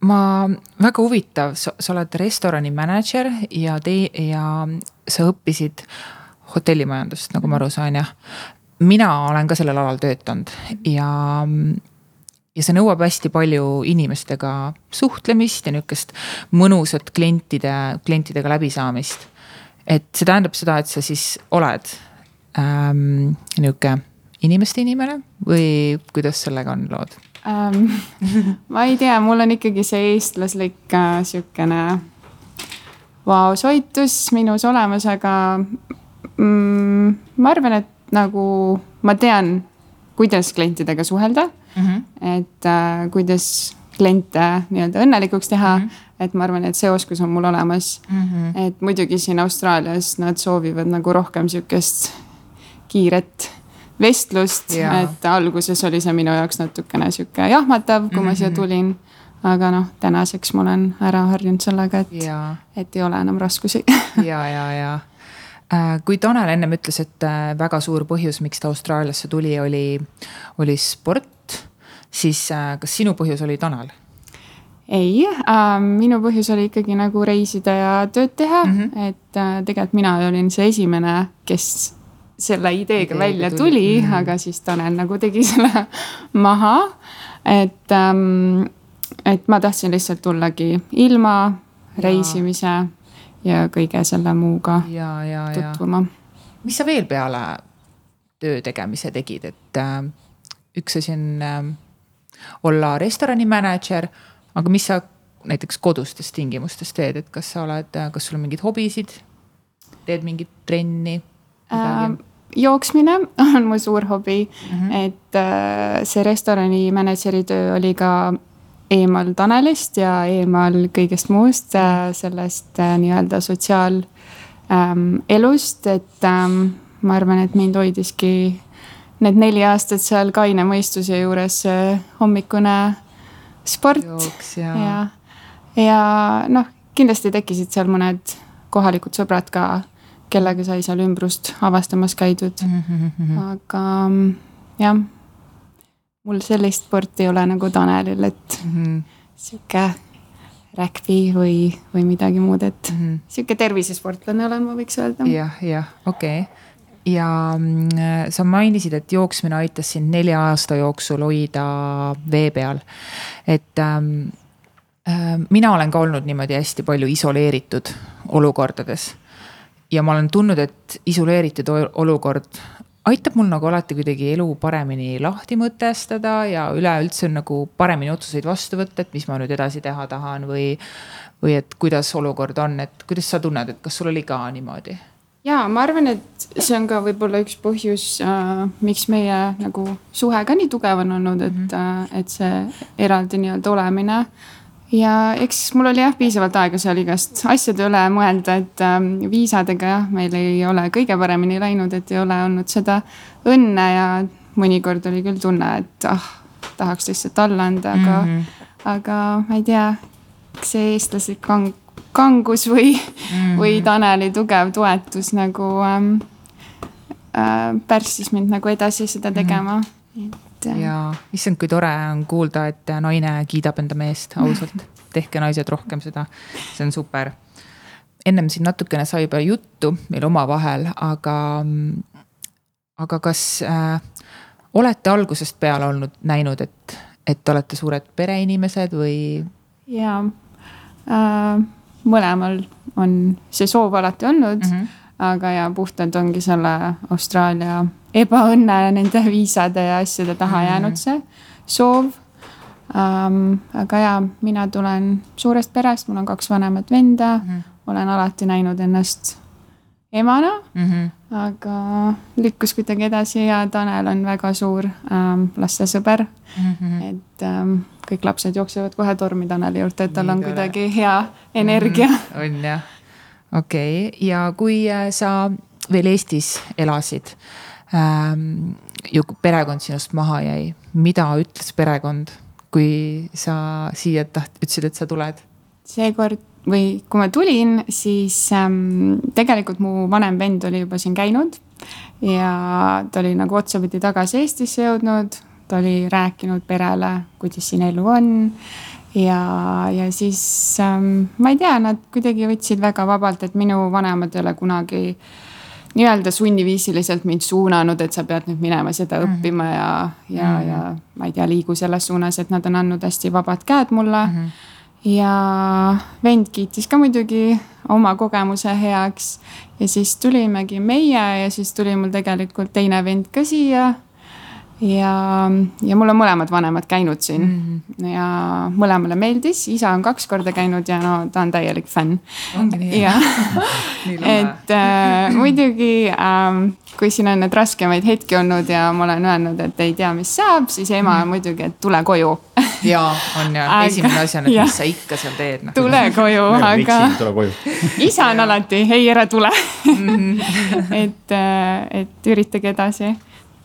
ma, väga huvitav, sa oled restorani mänedžer ja te- ja sa õppisid hotellimajandust, nagu ma aru saan, jah. mina olen ka sellel alal töötanud ja, ja see nõuab hästi palju inimestega suhtlemist ja nihukest mõnusat klientide, klientidega läbisaamist et see tähendab seda, et sa siis oled ähm, nihuke inimeste inimene või kuidas sellega on lood ähm,? ma ei tea, mul on ikkagi see eestlaslik äh, sihukene vau, soitus minus olemas, aga mm, ma arvan, et nagu ma tean, kuidas klientidega suhelda mm. -hmm. et äh, kuidas kliente nii-öelda õnnelikuks teha mm. -hmm et ma arvan, et see oskus on mul olemas mm. -hmm. et muidugi siin Austraalias nad soovivad nagu rohkem sihukest kiiret vestlust, et alguses oli see minu jaoks natukene sihuke jahmatav, kui ma mm -hmm. siia mhm. tulin. aga noh, tänaseks ma olen ära harjunud sellega, et, et ei ole enam raskusi ja, ja, ja kui Tanel ennem ütles, et äh, väga suur põhjus, miks ta Austraaliasse tuli, oli, oli sport, siis äh, kas sinu põhjus oli Tanel? ei äh,, minu põhjus oli ikkagi nagu reisida ja tööd teha mm, -hmm. et äh, tegelikult mina olin see esimene, kes selle ideega Ideega välja tuli, tuli, mm -hmm. aga siis Tanel nagu tegi selle maha. et ähm,, et ma tahtsin lihtsalt tullagi ilma reisimise ja, kõige selle muuga ja, ja, tutvuma. mis sa veel peale töö tegemise tegid, et äh, üks asi on äh, olla restorani mänedžer aga mis sa näiteks kodustes tingimustes teed, et kas sa oled, kas sul on mingeid hobisid, teed mingit trenni äh,? jooksmine on mu suur hobi mm, -hmm. et äh, see restorani mänedžeri töö oli ka eemal Tanelist ja eemal kõigest muust äh, sellest äh, nii-öelda sotsiaalelust ähm,, et ähm, ma arvan, et mind hoidiski need neli aastat seal kaine mõistuse juures hommikune sport ja, ja, ja noh, kindlasti tekkisid seal mõned kohalikud sõbrad ka, kellega sai seal ümbrust avastamas käidud mm. -hmm. aga jah, mul sellist sporti ei ole nagu Tanelil, et mm -hmm. sihuke räkpi või, või midagi muud, et mm -hmm. sihuke tervisesportlane olen, ma võiks öelda ja,. jah, jah, okei okay ja mm, sa mainisid, et jooksmine aitas sind nelja aasta jooksul hoida vee peal. et ähm, äh, mina olen ka olnud niimoodi hästi palju isoleeritud olukordades. ja ma olen tundnud, et isoleeritud olukord aitab mul nagu alati kuidagi elu paremini lahti mõtestada ja üleüldse nagu paremini otsuseid vastu võtta, et mis ma nüüd edasi teha tahan või. või et kuidas olukord on, et kuidas sa tunned, et kas sul oli ka niimoodi? ja ma arvan, et see on ka võib-olla üks põhjus äh,, miks meie nagu suhe ka nii tugev on olnud, et mm, -hmm. äh, et see eraldi nii-öelda olemine. Ja eks mul oli jah piisavalt aega seal igast asjade üle mõelda, et äh, viisadega jah, meil ei ole kõige paremini läinud, et ei ole olnud seda õnne ja mõnikord oli küll tunne, et ah, tahaks lihtsalt alla anda, aga mm, -hmm. aga ma ei tea, see eestlaslik kang kangus või mm, -hmm. või Taneli tugev toetus nagu ähm, äh, pärssis mind nagu edasi seda tegema mm. -hmm. Et äh.... ja issand, kui tore on kuulda, et naine kiidab enda meest ausalt tehke naised rohkem seda, see on super. ennem siin natukene sai juba juttu meil omavahel, aga, aga kas äh, olete algusest peale olnud näinud, et, et olete suured pereinimesed või? jaa äh, mõlemal on see soov alati olnud mm. -hmm. aga ja puhtalt ongi selle Austraalia ebaõnne nende viisade ja asjade taha -hmm. jäänud see soov um,. aga ja, mina tulen suurest perest, mul on kaks vanemat venda mm, -hmm. olen alati näinud ennast emana mm. -hmm. aga lükkus kuidagi edasi ja Tanel on väga suur ähm, lastesõber mm. -hmm. et ähm, kõik lapsed jooksevad kohe tormi Taneli juurde, et tal on kuidagi hea energia mm. -hmm. on jah, okei okay., ja kui äh, sa veel Eestis elasid ähm,, ju perekond sinust maha jäi, mida ütles perekond, kui sa siia taht-, ütlesid, et sa tuled? seekord või kui ma tulin, siis ähm, tegelikult mu vanem vend oli juba siin käinud. ja ta oli nagu otsapidi tagasi Eestisse jõudnud, ta oli rääkinud perele, kuidas siin elu on. ja, ja siis ähm, ma ei tea, nad kuidagi võtsid väga vabalt, et minu vanemad ei ole kunagi nii-öelda sunniviisiliselt mind suunanud, et sa pead nüüd minema seda -hmm. õppima ja, ja mm, -hmm. ja ma ei tea, liigu selles suunas, et nad on andnud hästi vabad käed mulle mm. -hmm ja vend kiitis ka muidugi oma kogemuse heaks. ja siis tulimegi meie ja siis tuli mul tegelikult teine vend ka siia. Ja, ja mul on mõlemad vanemad käinud siin. Mm -hmm. ja mõlemale meeldis, isa on kaks korda käinud ja no ta on täielik fänn. ja. Et äh, muidugi äh, kui siin on need raskemaid hetki olnud ja ma olen öelnud, et ei tea, mis saab, siis ema on mm. muidugi, et tule koju. Ja on ja esimene asi on, et mis sa ikka seal teed no.. tule koju, aga isa on alati, ei ära tule. -hmm. et, äh, et üritage edasi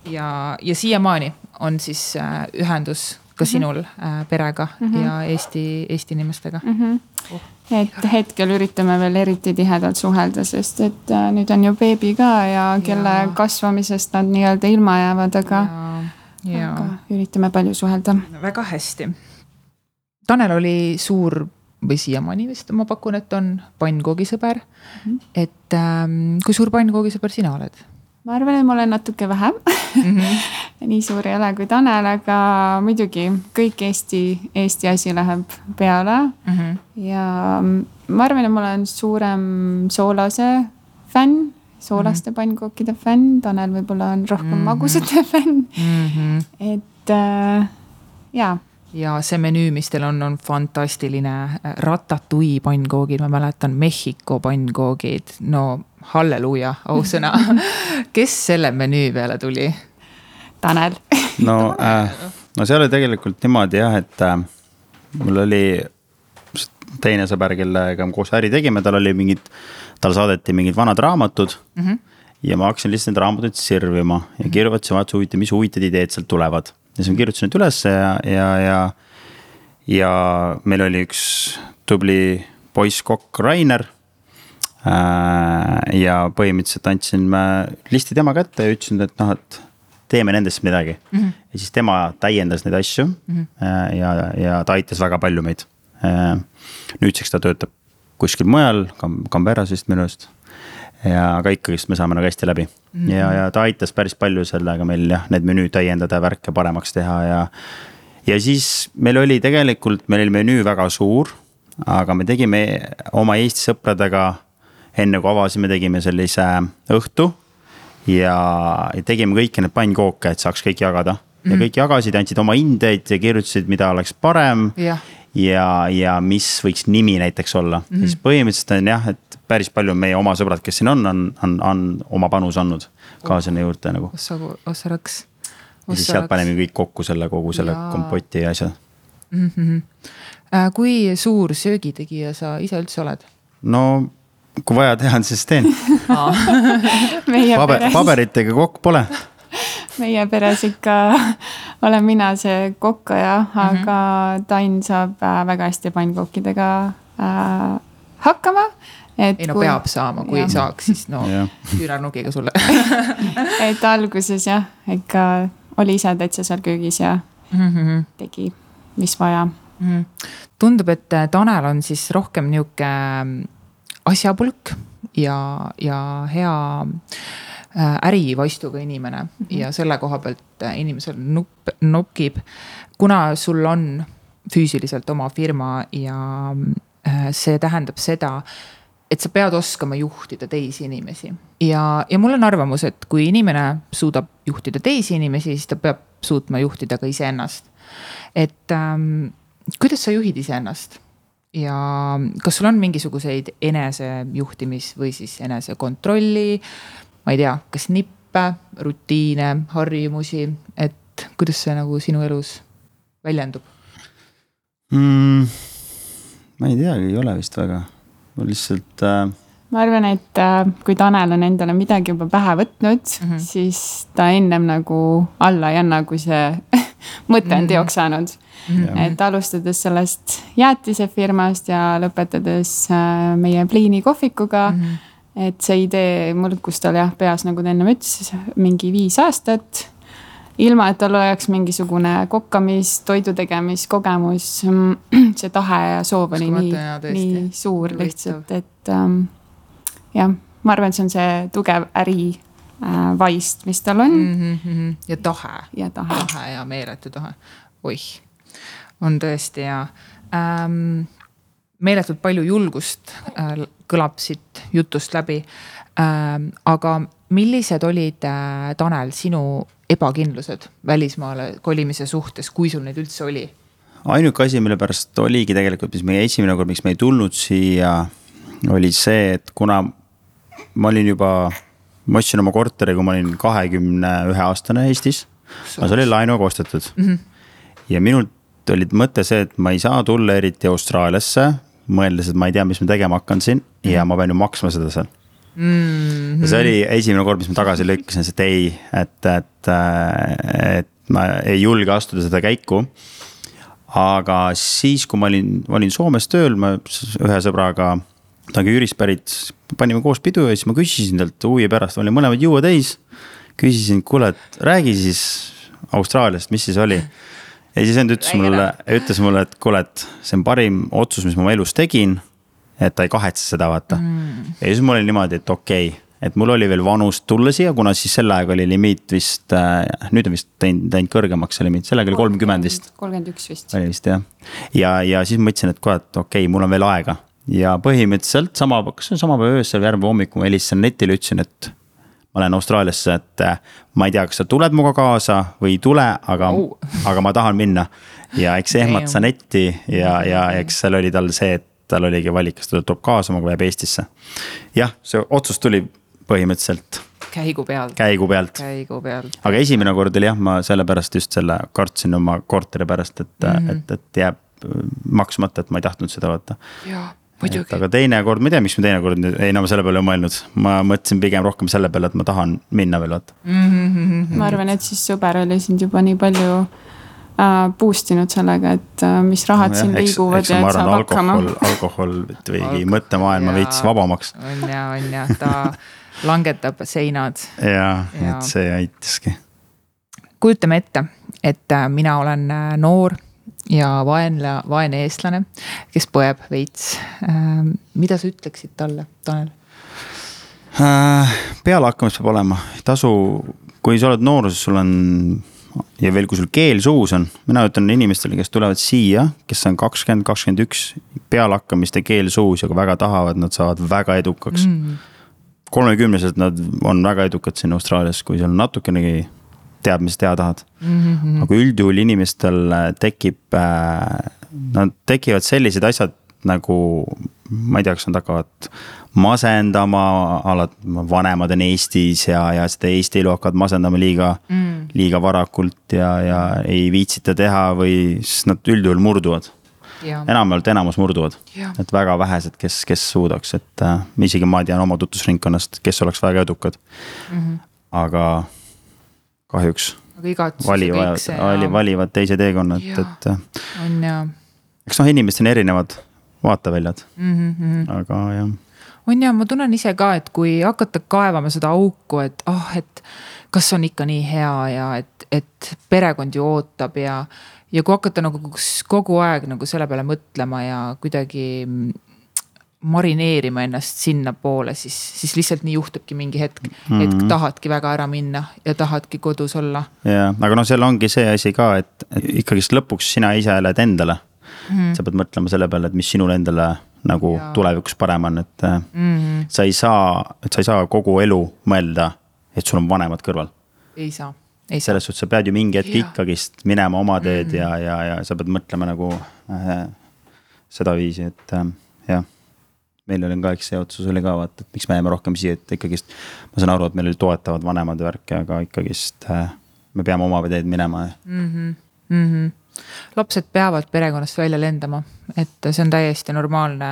ja, ja siiamaani on siis äh, ühendus ka mhm. sinul äh, perega mm -hmm. ja Eesti, Eesti inimestega mm. -hmm. Oh, et hetkel üritame veel eriti tihedalt suhelda, sest et äh, nüüd on ju beebi ka ja kelle ja. kasvamisest nad nii-öelda ilma jäävad, aga, aga üritame palju suhelda. väga hästi. Tanel oli suur või siiamaani vist ma pakun, et on pannkoogisõber mm. -hmm. et ähm, kui suur pannkoogisõber sina oled? Ma arvan, et ma olen natuke vähem mm. -hmm. nii suur ei ole kui Tanel, aga muidugi kõik Eesti, Eesti asi läheb peale mm. -hmm. ja ma arvan, et ma olen suurem soolase fänn, soolaste mm -hmm. pannkookide fänn, Tanel võib-olla on rohkem mm -hmm. magusate fänn mm. -hmm. et äh, jaa ja see menüü, mis teil on, on fantastiline. ratatouille pannkoogid, ma mäletan, Mehhiko pannkoogid, no halleluuja, ausõna kes selle menüü peale tuli? Tanel no äh,, no see oli tegelikult niimoodi jah, et äh, mul oli teine sõber, kellega me koos äri tegime, tal oli mingid, talle saadeti mingid vanad raamatud mm. -hmm. ja ma hakkasin lihtsalt neid raamatuid sirvima ja kirjutasin, vaatasin huvitav, mis huvitavad ideed sealt tulevad. Ja siis ma kirjutasin need ülesse ja, ja, ja, ja meil oli üks tubli poisskokk Rainer Äh, ja põhimõtteliselt andsin listi tema kätte ja ütlesin, et noh, et teeme nendest midagi mm. -hmm. ja siis tema täiendas neid asju mm -hmm. ja, ja ta aitas väga palju meid. Äh, nüüdseks ta töötab kuskil mujal, Canberras vist minu arust. Ja aga ikkagist me saame nagu hästi läbi mm -hmm. ja, ja ta aitas päris palju sellega meil jah, need menüüd täiendada, värke paremaks teha ja. ja siis meil oli tegelikult, meil oli menüü väga suur, aga me tegime oma Eesti sõpradega enne kui avasime, tegime sellise õhtu. ja tegime kõiki neid pannkooke, et saaks kõik jagada ja mm. kõik jagasid, andsid oma hindeid ja kirjutasid, mida oleks parem. Ja, ja, mis võiks nimi näiteks olla mm, -hmm. siis põhimõtteliselt on jah, et päris palju meie oma sõbrad, kes siin on, on, on, on oma panuse andnud ka sinna juurde nagu. ossa, ossa raks. ja siis sealt paneme kõik kokku selle, kogu selle ja. kompoti ja asja mm. -hmm. kui suur söögitegija sa ise üldse oled? no kui vaja teha on, siis teen Paber, paberitega kokk pole meie peres ikka olen mina see kokkaja, aga mm -hmm. Tainn saab äh, väga hästi pannkookidega äh, hakkama. ei no kui... peab saama, kui ja. ei saaks, siis no küünarnukiga sulle et alguses jah, ikka oli ise täitsa seal köögis ja mm -hmm. tegi, mis vaja mm. -hmm. tundub, et Tanel on siis rohkem nihuke asjapulk ja, ja hea äh, ärivaistuga inimene mm -hmm. ja selle koha pealt äh, inimesel nupp, nokib. kuna sul on füüsiliselt oma firma ja äh, see tähendab seda, et sa pead oskama juhtida teisi inimesi ja, ja mul on arvamus, et kui inimene suudab juhtida teisi inimesi, siis ta peab suutma juhtida ka iseennast. et ähm, kuidas sa juhid iseennast? ja kas sul on mingisuguseid enesejuhtimis või siis enesekontrolli, ma ei tea, kas nippe, rutiine, harjumusi, et kuidas see nagu sinu elus väljendub mm,? ma ei teagi, ei ole vist väga, ma lihtsalt äh ma arvan, et äh, kui Tanel on endale midagi juba pähe võtnud mm, -hmm. siis ta ennem nagu alla ei anna, kui see mõte on mhm. teoks saanud mm. -hmm. et alustades sellest jäätisefirmast ja lõpetades äh, meie pliini kohvikuga mm. -hmm. Et see idee mulkus tal jah peas, nagu ta ennem ütles, mingi viis aastat. ilma, et tal oleks mingisugune kokkamis, toidu tegemiskogemus. see tahe ja soov oli nii, nii suur lihtsalt, et ähm, jah, ma arvan, et see on see tugev äri äh, vaist, mis tal on mm. -hmm. ja tahe. ja tahe. tahe ja meeletu tahe, oih on tõesti ja ähm, meeletult palju julgust äh, kõlab siit jutust läbi ähm,. aga millised olid äh,, Tanel, sinu ebakindlused välismaale kolimise suhtes, kui sul neid üldse oli? ainuke asi, mille pärast oligi tegelikult, mis meie esimene kord, miks me ei tulnud siia, oli see, et kuna ma olin juba, ma ostsin oma korteri, kui ma olin kahekümne ühe aastane Eestis. aga see oli laenuga ostetud mm. -hmm. ja minult oli mõte see, et ma ei saa tulla eriti Austraaliasse, mõeldes, et ma ei tea, mis ma tegema hakkan siin mm ja ma pean ju maksma seda seal Mm -hmm. ja see oli esimene kord, mis ma tagasi lükkasin, et ei, et, et, et ma ei julge astuda seda käiku aga siis, kui ma olin, olin Soomes tööl, ma ühe sõbraga, ta on ka Jürist pärit, panime koos pidu ja siis ma küsisin talt huvi pärast, olin mõlemad juua täis. küsisin, kuule, et räägi siis Austraaliast, mis siis oli. Ja siis vend ütles mulle, ütles mulle, et kuule, et see on parim otsus, mis ma oma elus tegin. et ta ei kahetse seda, vaata mm.. ja siis mul oli niimoodi, et okei okay et mul oli veel vanust tulla siia, kuna siis sel ajal oli limiit vist äh,, nüüd on vist teinud, teinud kõrgemaks see limiit, sel ajal oli kolmkümmend vist. kolmkümmend üks vist. oli vist jah, ja, ja siis mõtlesin, et kuule, et okei okay,, mul on veel aega ja põhimõtteliselt sama, kas see on sama päev öösel, järgmine hommikul ma helistasin netile, ütlesin, et ma lähen Austraaliasse, et äh, ma ei tea, kas sa tuled minuga kaasa või ei tule, aga oh., aga ma tahan minna. ja eks ehmatas netti ja, ja eks seal oli tal see, et tal oligi valik, kas ta tuleb kaasa minuga või jääb Eestisse. jah, see otsus tuli põhimõtteliselt. käigu pealt. käigu pealt. käigu pealt. aga esimene kord oli jah, ma sellepärast just selle kartsin oma korteri pärast, et mm, -hmm. et, et jääb maksmata, et ma ei tahtnud seda vaata. Aga teine kord, ma ei tea, miks ma teine kord nüüd, ei no ma selle peale ei mõelnud, ma mõtlesin pigem rohkem selle peale, et ma tahan minna veel vaata mm. -hmm. ma arvan, et siis sõber oli sind juba nii palju äh, boost inud sellega, et äh, mis rahad no, siin liiguvad ja et saab hakkama. alkohol tegi mõttemaailma veits vabamaks. on ja, on ja, ta langetab seinad. ja, ja., et see aitaski. kujutame ette, et äh, mina olen äh, noor ja vaenla, vaene eestlane, kes põeb veits. Ähm, mida sa ütleksid talle, Tanel? Äh, pealehakkamist peab olema, ei tasu, kui sa oled nooruses, sul on ja veel, kui sul keel suus on, mina ütlen inimestele, kes tulevad siia, kes on kakskümmend, kakskümmend üks, pealehakkamist ja keel suus ja kui väga tahavad, nad saavad väga edukaks mm kolmekümnesed nad on väga edukad siin Austraalias, kui seal natukenegi tead, mis teha tahad mm. -hmm. aga üldjuhul inimestel äh, tekib, äh, nad tekivad sellised asjad nagu, ma ei tea, kas nad hakkavad masendama, alati vanemad on Eestis ja, ja seda Eesti elu hakkavad masendama liiga mm., liiga varakult ja, ja ei viitsita teha või siis nad üldjuhul murduvad enamjaolt enamus murduvad. et väga vähesed, kes, kes suudaks, et äh, isegi ma tean oma tutvusringkonnast, kes oleks väga edukad mm. -hmm. aga kahjuks valivad, vali, valivad teise teekonna, et, et. Äh, on ja. eks noh, inimestel on erinevad vaateväljad mm, -hmm. aga jah. on ja ma tunnen ise ka, et kui hakata kaevama seda auku, et ah oh,, et kas on ikka nii hea ja et, et perekond ju ootab ja ja kui hakata nagu kogu aeg nagu selle peale mõtlema ja kuidagi marineerima ennast sinnapoole, siis, siis lihtsalt nii juhtubki mingi hetk mm, -hmm. et tahadki väga ära minna ja tahadki kodus olla. ja, aga noh, seal ongi see asi ka, et, ikkagist lõpuks sina ise elad endale mm. -hmm. sa pead mõtlema selle peale, et mis sinul endale nagu ja. tulevikus parem on, et mm -hmm. sa ei saa, et sa ei saa kogu elu mõelda, et sul on vanemad kõrval. ei saa selles suhtes sa pead ju mingi hetk ikkagist minema oma teed mm -hmm. ja, ja, ja sa pead mõtlema nagu äh, sedaviisi, et äh, jah. Meil oli ka, eks see otsus oli ka vaata, et miks me jääme rohkem siia, et ikkagist. ma saan aru, et meil olid toetavad vanemad ja värki, aga ikkagist äh, me peame oma teed minema mm. -hmm. Mm -hmm. lapsed peavad perekonnast välja lendama, et see on täiesti normaalne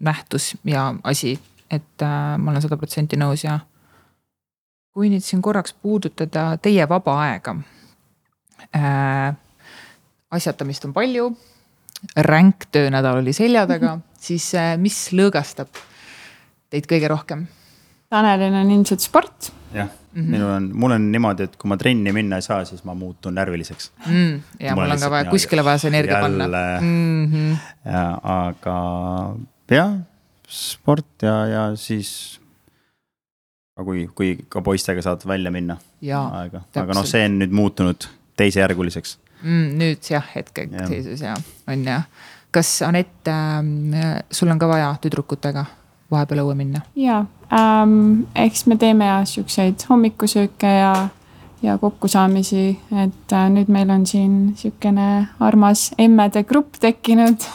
nähtus ja asi, et äh, ma olen sada protsenti nõus ja kui nüüd siin korraks puudutada teie vaba aega äh,. asjatamist on palju, ränk töönädal oli selja taga. siis äh, mis lõõgastab teid kõige rohkem? Tanelil on ilmselt sport. jah mm, -hmm. minul on, mul on niimoodi, et kui ma trenni minna ei saa, siis ma muutun närviliseks mm,. ja mul, mul on ka vaja, kuskile vaja see energia panna mm. -hmm. ja aga jah, sport ja, ja siis aga kui, kui ka poistega saad välja minna aega, aga noh, see on nüüd muutunud teisejärguliseks mm,. nüüd jah, hetkeseisus ja on jah. Kas Anett äh,, sul on ka vaja tüdrukutega vahepeal õue minna? ja ähm,, eks me teeme siukseid hommikusööke ja ja kokkusaamisi, et äh, nüüd meil on siin sihukene armas emmede grupp tekkinud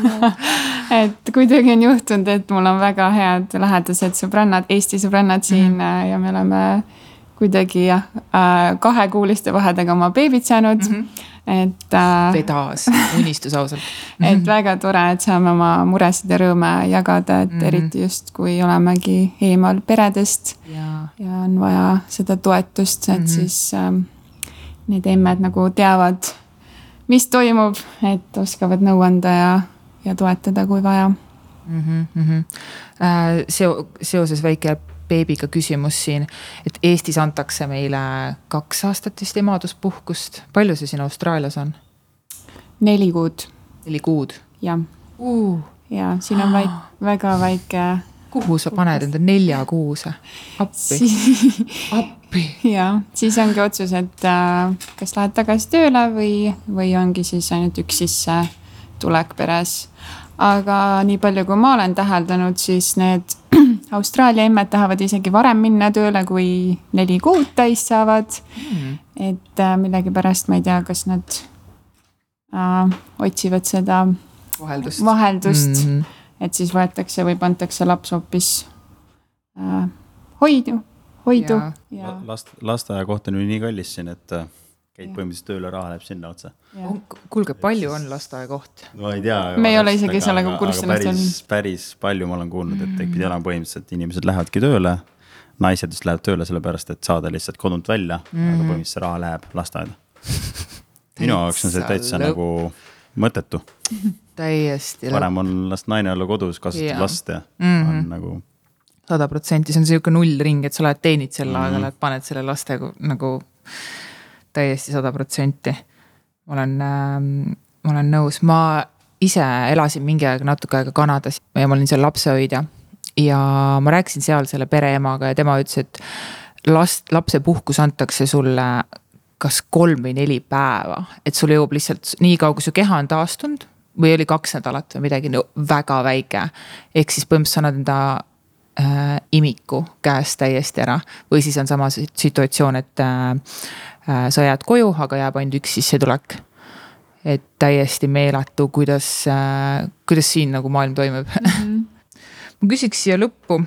et kuidagi on juhtunud, et mul on väga head lähedased sõbrannad, Eesti sõbrannad siin mm -hmm. ja me oleme kuidagi jah, kahekuuliste vahedega oma beebid saanud mm. -hmm et äh,. vedas, unistus ausalt et väga tore, et saame oma muresid ja rõõme jagada, et mm -hmm. eriti just, kui olemegi eemal peredest. ja on vaja seda toetust, et mm -hmm. siis äh, need emmed nagu teavad, mis toimub, et oskavad nõu anda ja, ja toetada, kui vaja mm. -hmm. Äh, seo-, seoses väike beebiga küsimus siin, et Eestis antakse meile kaks aastat vist emaduspuhkust, palju see siin Austraalias on? neli kuud. neli kuud? jah uh.. ja siin on väik-, väga väike. kuhu sa paned enda neljakuuse? appi appi. ja, siis ongi otsus, et äh, kas lähed tagasi tööle või, või ongi siis ainult üks sissetulek peres aga nii palju, kui ma olen täheldanud, siis need Austraalia emmed tahavad isegi varem minna tööle, kui neli kuud täis saavad. Mm.. et äh, millegipärast ma ei tea, kas nad äh, otsivad seda vaheldust, vaheldust. Mm, -hmm. et siis võetakse või pandakse laps hoopis äh, hoidu, hoidu. Ja... last, lasteaiakoht on ju nii kallis siin, et äh, käid põhimõtteliselt tööle, raha läheb sinna otsa. kuulge, palju on lasteaiakoht? ma ei tea. me ei ole isegi sellega kursis. päris, päris palju ma olen kuulnud, et pidi olema põhimõtteliselt inimesed lähevadki tööle. naised just lähevad tööle sellepärast, et saada lihtsalt kodunt välja mm, -hmm. aga põhimõtteliselt see raha läheb lasteaeda. minu jaoks on see täitsa lõp... nagu mõttetu täiesti. parem on las naine olla kodus, kasvatada last ja mm -hmm. on nagu sada protsenti, see on sihuke nullring, et sa lähed teenid sel ajal mm, -hmm. et paned selle laste nagu täiesti sada protsenti. ma olen äh,, ma olen nõus, ma ise elasin mingi aeg natuke aega Kanadas ja ma olin seal lapsehoidja. ja ma rääkisin seal selle pereemaga ja tema ütles, et last, lapsepuhkus antakse sulle kas kolm või neli päeva, et sul jõuab lihtsalt nii kaua, kui su keha on taastunud või oli kaks nädalat või midagi no, väga väike. ehk siis põhimõtteliselt sa annad enda äh, imiku käest täiesti ära või siis on sama situatsioon, et Äh, sa jääd koju, aga jääb ainult üks sissetulek. et täiesti meeletu, kuidas, äh, kuidas siin nagu maailm toimib mm. -hmm. ma küsiks siia lõppu.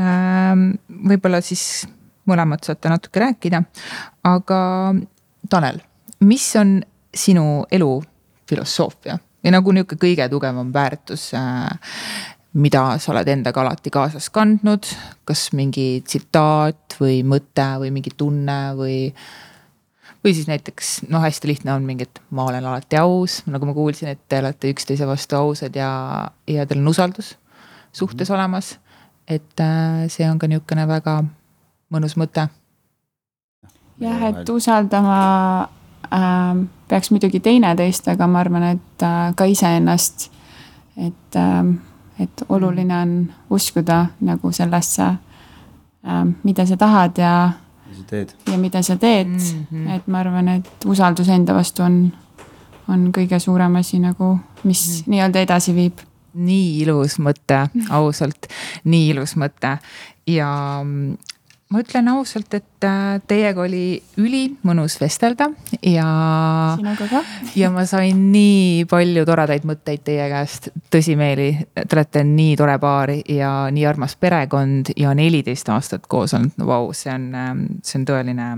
Ähm, võib-olla siis mõlemad saate natuke rääkida, aga Tanel, mis on sinu elu filosoofia ja nagu nihuke kõige tugevam väärtus äh, mida sa oled endaga alati kaasas kandnud, kas mingi tsitaat või mõte või mingi tunne või või siis näiteks noh, hästi lihtne on mingi, et ma olen alati aus, nagu ma kuulsin, et te olete üksteise vastu ausad ja, ja teil on usaldus suhtes mm -hmm. olemas. et äh, see on ka niisugune väga mõnus mõte. jah, et usaldama äh, peaks muidugi teineteist, aga ma arvan, et äh, ka iseennast. et äh,, et oluline on uskuda nagu sellesse äh,, mida sa tahad ja sa teed. ja mida sa teed mm, -hmm. et ma arvan, et usaldus enda vastu on, on kõige suurem asi nagu, mis mm -hmm. nii-öelda edasi viib. nii ilus mõte, ausalt, nii ilus mõte ja ma ütlen ausalt, et äh, teiega oli ülimõnus vestelda ja. sinuga ka. ja ma sain nii palju toredaid mõtteid teie käest, tõsimeeli. Te olete nii tore paar ja nii armas perekond ja neliteist aastat koos olnud, no vau, see on, ähm, see on tõeline.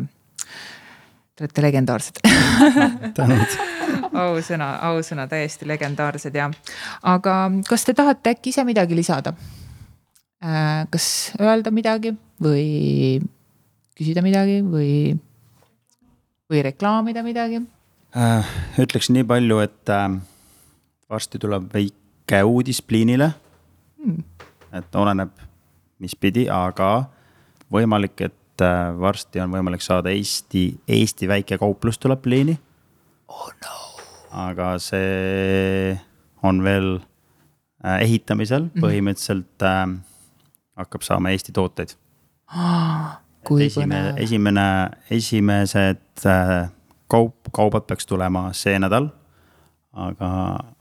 Te olete legendaarsed tänud ausõna, ausõna, täiesti legendaarsed ja, aga kas te tahate äkki ise midagi lisada? Äh, kas öelda midagi või küsida midagi või, või reklaamida midagi? Äh, ütleks nii palju, et äh, varsti tuleb väike uudis Pliinile hmm.. et oleneb, mis pidi, aga võimalik, et varsti on võimalik saada Eesti, Eesti väike kauplus tuleb Pliini. oh no. aga see on veel ehitamisel, mhm. põhimõtteliselt äh, hakkab saama Eesti tooteid ah,. kui esimene, esimene, esimesed äh, kaup, kaubad peaks tulema see nädal. aga,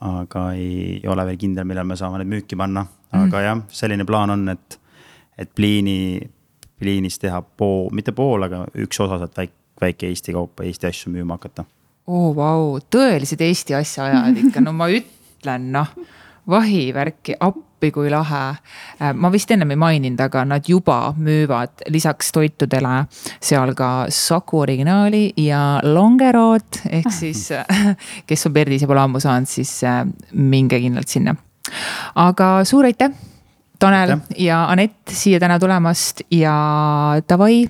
aga ei ole veel kindel, millal me saame need müüki panna, aga mm. jah, selline plaan on, et, et pliini, pliinis teha pool, mitte pool, aga üks osa sealt väike, väike Eesti kaupa, Eesti asju müüma hakata. oo oh, vau, tõelised Eesti asjaajad ikka, no ma ütlen noh, vahivärki, appi kui lahe. Äh, ma vist ennem ei maininud, aga nad juba müüvad lisaks toitudele seal ka Saku originaali ja Longerot ehk siis kes on Perdis ja pole ammu saanud, siis äh, minge kindlalt sinna. aga suur aitäh Tanel ja Anett siia täna tulemast ja davai,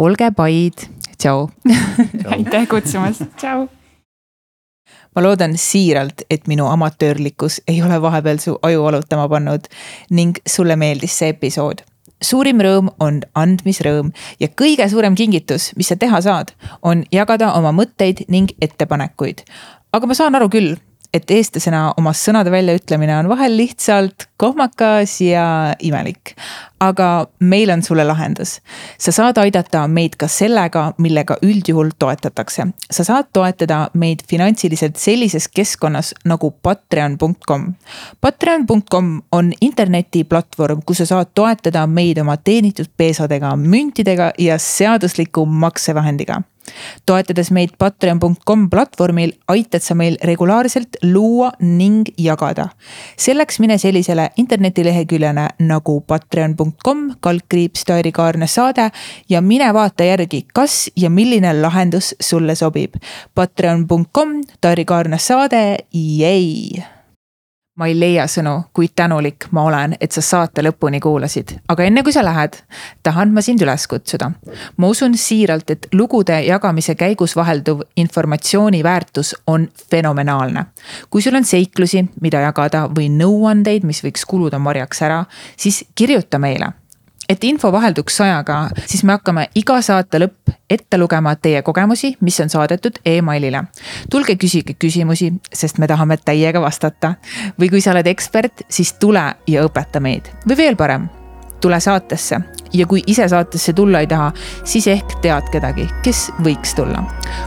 olge paid, tšau. aitäh kutsumast, tšau ma loodan siiralt, et minu amatöörlikkus ei ole vahepeal su aju valutama pannud ning sulle meeldis see episood. suurim rõõm on andmisrõõm ja kõige suurem kingitus, mis sa teha saad, on jagada oma mõtteid ning ettepanekuid. aga ma saan aru küll et eestlasena oma sõnade väljaütlemine on vahel lihtsalt kohmakas ja imelik. aga meil on sulle lahendus. sa saad aidata meid ka sellega, millega üldjuhul toetatakse. sa saad toetada meid finantsiliselt sellises keskkonnas nagu patreon.com. Patreon.com on internetiplatvorm, kus sa saad toetada meid oma teenitud peesadega, müntidega ja seadusliku maksevahendiga toetades meid patreon.com platvormil, aitad sa meil regulaarselt luua ning jagada. selleks mine sellisele internetileheküljele nagu patreon.com kaldkriips Tairi Kaarna saade ja mine vaata järgi, kas ja milline lahendus sulle sobib. Patreon.com Tairi Kaarna saade, jäi ma ei leia sõnu, kui tänulik ma olen, et sa saate lõpuni kuulasid, aga enne kui sa lähed, tahan ma sind üles kutsuda. ma usun siiralt, et lugude jagamise käigus vahelduv informatsiooni väärtus on fenomenaalne. kui sul on seiklusi, mida jagada või nõuandeid, mis võiks kuluda marjaks ära, siis kirjuta meile et info vahelduks sajaga, siis me hakkame iga saate lõpp ette lugema teie kogemusi, mis on saadetud emailile. tulge küsige küsimusi, sest me tahame täiega vastata. või kui sa oled ekspert, siis tule ja õpeta meid või veel parem, tule saatesse ja kui ise saatesse tulla ei taha, siis ehk tead kedagi, kes võiks tulla.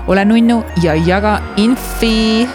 ole nunnu ja jaga infi